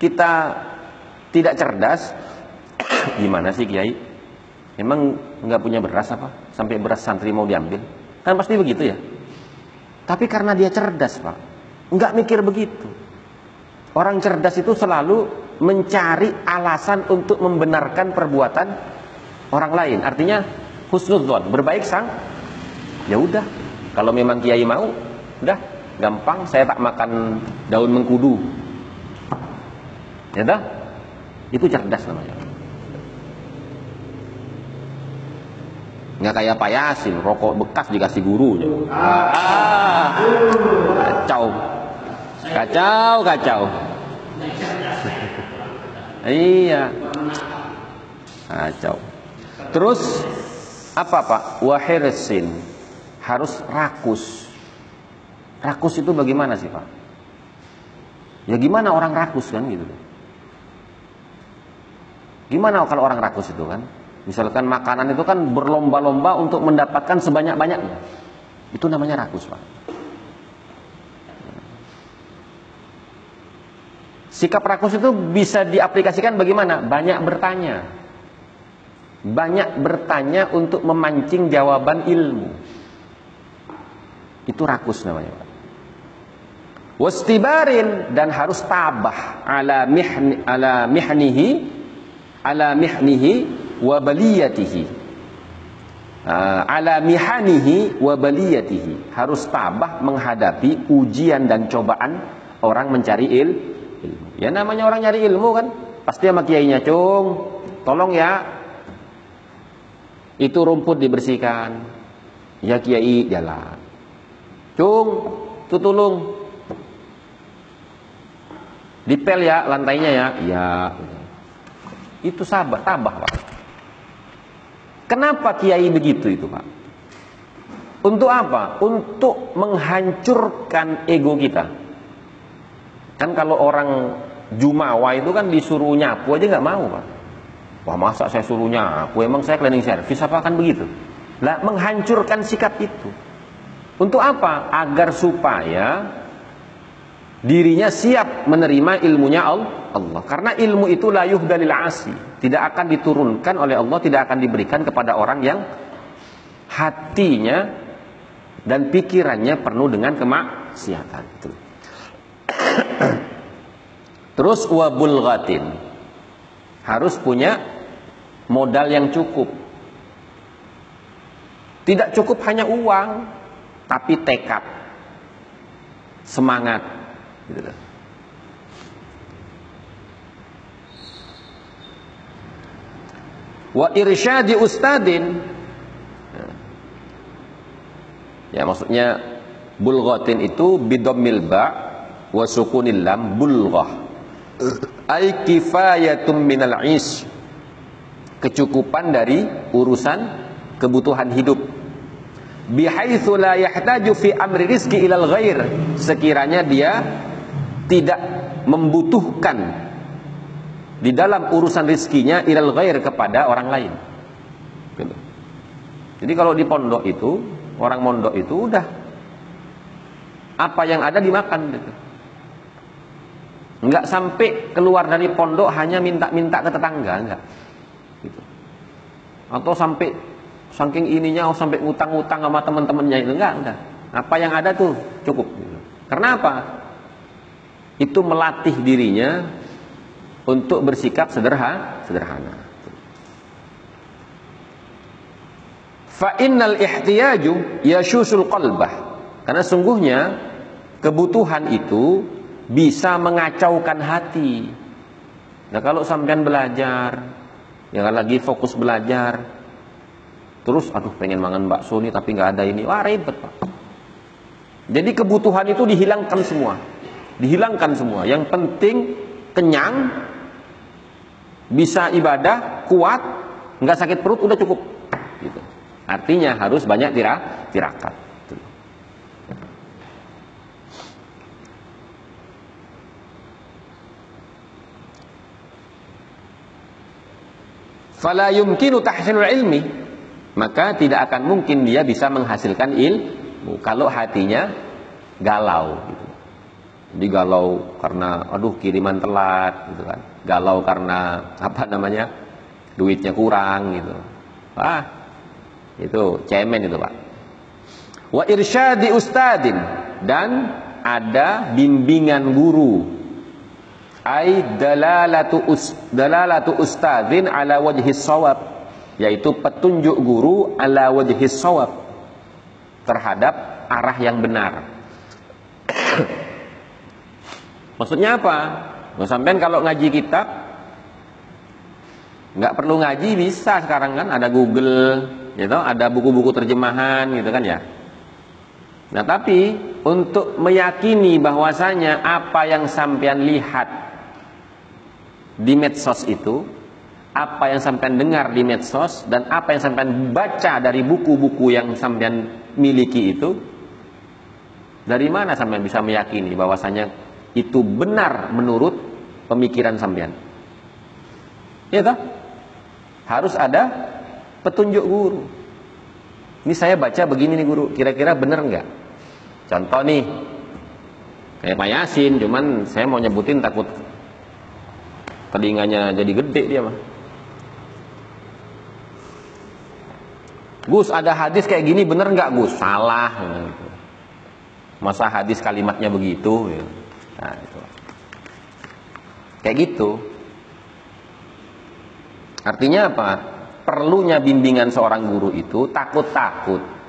kita tidak cerdas, gimana sih Kiai? Emang nggak punya beras apa? Sampai beras santri mau diambil? Kan pasti begitu ya. Tapi karena dia cerdas pak, nggak mikir begitu. Orang cerdas itu selalu mencari alasan untuk membenarkan perbuatan orang lain. Artinya husnudzon, berbaik sang. Ya udah, kalau memang kiai mau, udah gampang saya tak makan daun mengkudu Ya dah? Itu cerdas namanya. Nggak kayak Pak Yasin, rokok bekas dikasih gurunya. Ah, kacau. Kacau, kacau. iya. Kacau. Terus apa Pak? Wahirsin. Harus rakus. Rakus itu bagaimana sih Pak? Ya gimana orang rakus kan gitu. Gimana kalau orang rakus itu kan? Misalkan makanan itu kan berlomba-lomba untuk mendapatkan sebanyak-banyaknya. Itu namanya rakus, Pak. Sikap rakus itu bisa diaplikasikan bagaimana? Banyak bertanya. Banyak bertanya untuk memancing jawaban ilmu. Itu rakus namanya, Pak. Wastibarin dan harus tabah ala mihni ala mihnihi ala mihnihi wa baliyatihi. Uh, ala mihanihi wa baliyatihi. Harus tabah menghadapi ujian dan cobaan orang mencari il, ilmu. Ya namanya orang nyari ilmu kan pasti sama kiainya cung tolong ya. Itu rumput dibersihkan. Ya kiai jalan. Cung tuh tolong dipel ya lantainya ya ya itu sabar, tabah Pak. Kenapa kiai begitu itu Pak? Untuk apa? Untuk menghancurkan ego kita. Kan kalau orang Jumawa itu kan disuruh nyapu aja nggak mau Pak. Wah masa saya suruh nyapu, emang saya cleaning service apa kan begitu? Lah menghancurkan sikap itu. Untuk apa? Agar supaya dirinya siap menerima ilmunya Allah. Karena ilmu itu layuh dalil asi, tidak akan diturunkan oleh Allah, tidak akan diberikan kepada orang yang hatinya dan pikirannya penuh dengan kemaksiatan. Terus wabul gatin harus punya modal yang cukup. Tidak cukup hanya uang, tapi tekad, semangat, Gitu loh. Wa irsyadi ustadin Ya maksudnya bulghatin itu bidammil ba wa sukunil lam bulghah. Ai kifayatum minal is. Kecukupan dari urusan kebutuhan hidup bihaitsu la yahtaju fi amri rizki ilal ghair sekiranya dia tidak membutuhkan di dalam urusan rizkinya ilal ghair kepada orang lain. Gitu. Jadi kalau di pondok itu, orang mondok itu udah apa yang ada dimakan gitu. Enggak sampai keluar dari pondok hanya minta-minta ke tetangga, enggak. Gitu. Atau sampai saking ininya oh, sampai ngutang-ngutang sama teman-temannya itu enggak, enggak. Apa yang ada tuh cukup. Gitu. Karena apa? Itu melatih dirinya untuk bersikap sederhana, sederhana. Fa innal ihtiyaju yashusul qalbah. Karena sungguhnya kebutuhan itu bisa mengacaukan hati. Nah, kalau sampean belajar, ya kan lagi fokus belajar, terus aduh pengen mangan bakso nih tapi nggak ada ini, wah ribet pak. Jadi kebutuhan itu dihilangkan semua dihilangkan semua. Yang penting kenyang, bisa ibadah, kuat, nggak sakit perut udah cukup. Gitu. Artinya harus banyak tirak, tirakat. Fala yumkinu tahsinul ilmi maka tidak akan mungkin dia bisa menghasilkan ilmu kalau hatinya galau gitu. Jadi galau karena aduh kiriman telat gitu kan. Galau karena apa namanya? duitnya kurang gitu. Ah, itu cemen itu, Pak. Wa irsyadi ustadin dan ada bimbingan guru. Ai dalalatu us, dalalatu ustadin ala wajhi sawab yaitu petunjuk guru ala wajhi sawab terhadap arah yang benar. Maksudnya apa? Nah, sampean kalau ngaji kitab nggak perlu ngaji bisa sekarang kan ada Google, gitu ada buku-buku terjemahan gitu kan ya nah tapi untuk meyakini bahwasanya apa yang sampean lihat di medsos itu apa yang sampean dengar di medsos dan apa yang sampean baca dari buku-buku yang sampean miliki itu dari mana sampean bisa meyakini bahwasanya itu benar menurut pemikiran sampean. Ya toh? Harus ada petunjuk guru. Ini saya baca begini nih guru. Kira-kira benar nggak? Contoh nih kayak Pak Yasin cuman saya mau nyebutin takut telinganya jadi gede dia mah Gus ada hadis kayak gini bener nggak Gus? Salah gitu. masa hadis kalimatnya begitu gitu. Nah, itu. kayak gitu Artinya apa? Perlunya bimbingan seorang guru itu takut-takut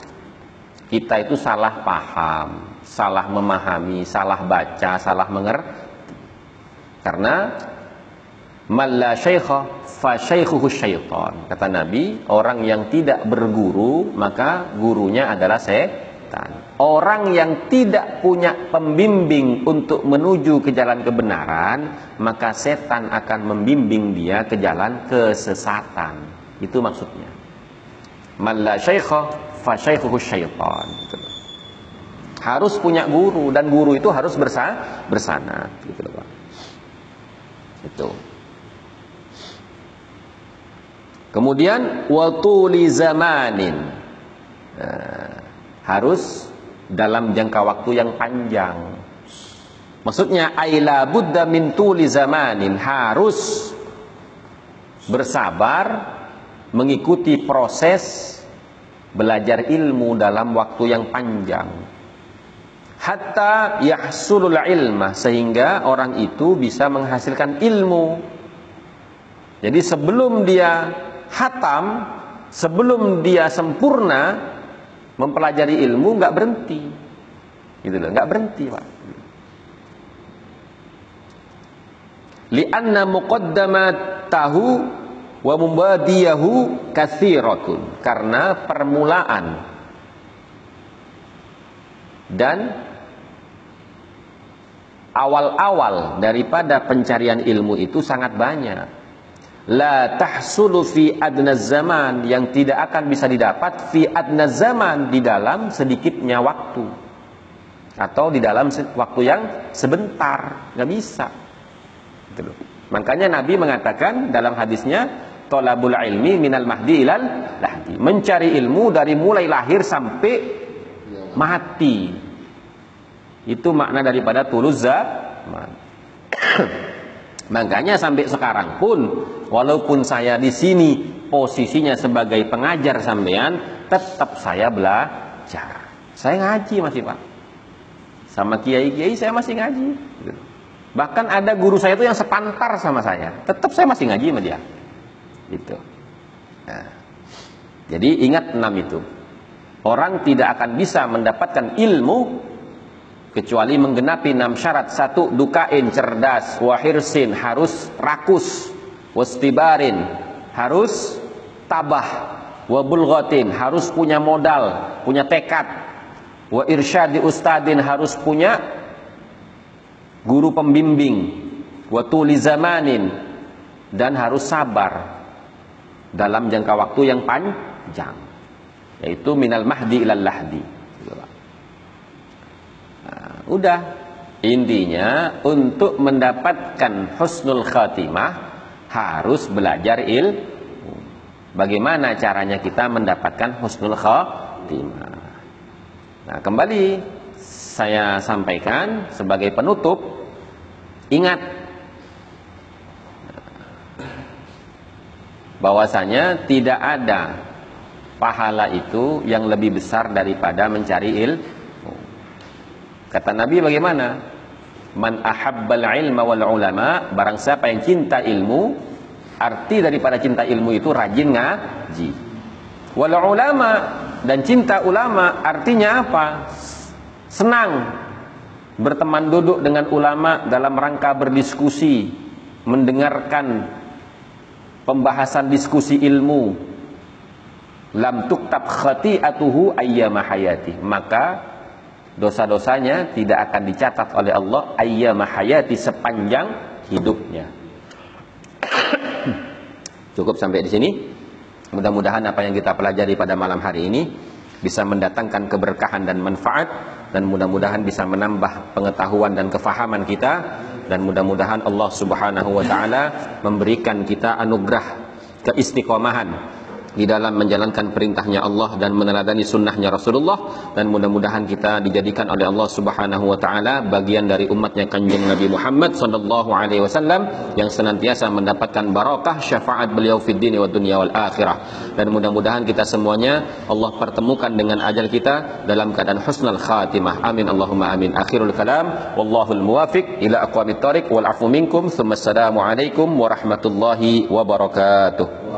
kita itu salah paham, salah memahami, salah baca, salah mengerti. Karena malla syaikha fa syaikhuhu syaitan. Kata Nabi, orang yang tidak berguru, maka gurunya adalah setan. Orang yang tidak punya pembimbing untuk menuju ke jalan kebenaran, maka setan akan membimbing dia ke jalan kesesatan. Itu maksudnya. Malla fa syaikhuhu syaitan. Gitu. Harus punya guru dan guru itu harus bersa bersana gitu loh, Pak. Itu. Kemudian watuli zamanin. Nah, harus dalam jangka waktu yang panjang. Maksudnya aila buddha min tuli zamanin harus bersabar mengikuti proses belajar ilmu dalam waktu yang panjang. Hatta yahsulul ilma sehingga orang itu bisa menghasilkan ilmu. Jadi sebelum dia hatam, sebelum dia sempurna, mempelajari ilmu nggak berhenti. Gitu loh nggak berhenti pak. Lianna tahu wa mubadiyahu kathiratun karena permulaan dan awal-awal daripada pencarian ilmu itu sangat banyak la tahsulu fi adna zaman yang tidak akan bisa didapat fi adna zaman di dalam sedikitnya waktu. Atau di dalam waktu yang sebentar. Nggak bisa. Gitu loh. makanya Nabi mengatakan dalam hadisnya tolabul ilmi minal mahdi ilal lahdi. Mencari ilmu dari mulai lahir sampai mati. Itu makna daripada tulus zaman Makanya sampai sekarang pun walaupun saya di sini posisinya sebagai pengajar sampean, tetap saya belajar. Saya ngaji masih Pak. Sama kiai-kiai saya masih ngaji. Bahkan ada guru saya itu yang sepantar sama saya, tetap saya masih ngaji sama dia. Gitu. Nah, jadi ingat enam itu. Orang tidak akan bisa mendapatkan ilmu kecuali menggenapi enam syarat. Satu dukain cerdas. Wahirsin harus rakus. Wastibarin harus tabah. Wabulghatin harus punya modal punya tekad. Wa irsyadi ustadin harus punya guru pembimbing. Wa tuli zamanin dan harus sabar dalam jangka waktu yang panjang yaitu minal mahdi ilal lahdi Udah. Intinya untuk mendapatkan husnul khatimah harus belajar ilmu. Bagaimana caranya kita mendapatkan husnul khatimah? Nah, kembali saya sampaikan sebagai penutup, ingat bahwasanya tidak ada pahala itu yang lebih besar daripada mencari ilmu Kata Nabi bagaimana? Man ahabbal ilma wal ulama, barang siapa yang cinta ilmu, arti daripada cinta ilmu itu rajin ngaji. Wal ulama dan cinta ulama artinya apa? Senang berteman duduk dengan ulama dalam rangka berdiskusi, mendengarkan pembahasan diskusi ilmu. lam tuktab khati'atuhu ayyama hayati maka dosa-dosanya tidak akan dicatat oleh Allah ayyama hayati sepanjang hidupnya. Cukup sampai di sini. Mudah-mudahan apa yang kita pelajari pada malam hari ini bisa mendatangkan keberkahan dan manfaat dan mudah-mudahan bisa menambah pengetahuan dan kefahaman kita dan mudah-mudahan Allah Subhanahu wa taala memberikan kita anugerah keistiqomahan di dalam menjalankan perintahnya Allah dan meneladani sunnahnya Rasulullah. Dan mudah-mudahan kita dijadikan oleh Allah Subhanahu wa taala bagian dari umatnya kanjeng Nabi Muhammad sallallahu alaihi wasallam yang senantiasa mendapatkan barakah syafaat beliau fid dini wa dunya wal akhirah. Dan mudah-mudahan kita semuanya Allah pertemukan dengan ajal kita dalam keadaan husnul khatimah. Amin. Allahumma amin. Akhirul kalam. Wallahul muwafiq. Ila aqwamit thariq wal afu minkum. Thumma assalamu alaikum warahmatullahi wabarakatuh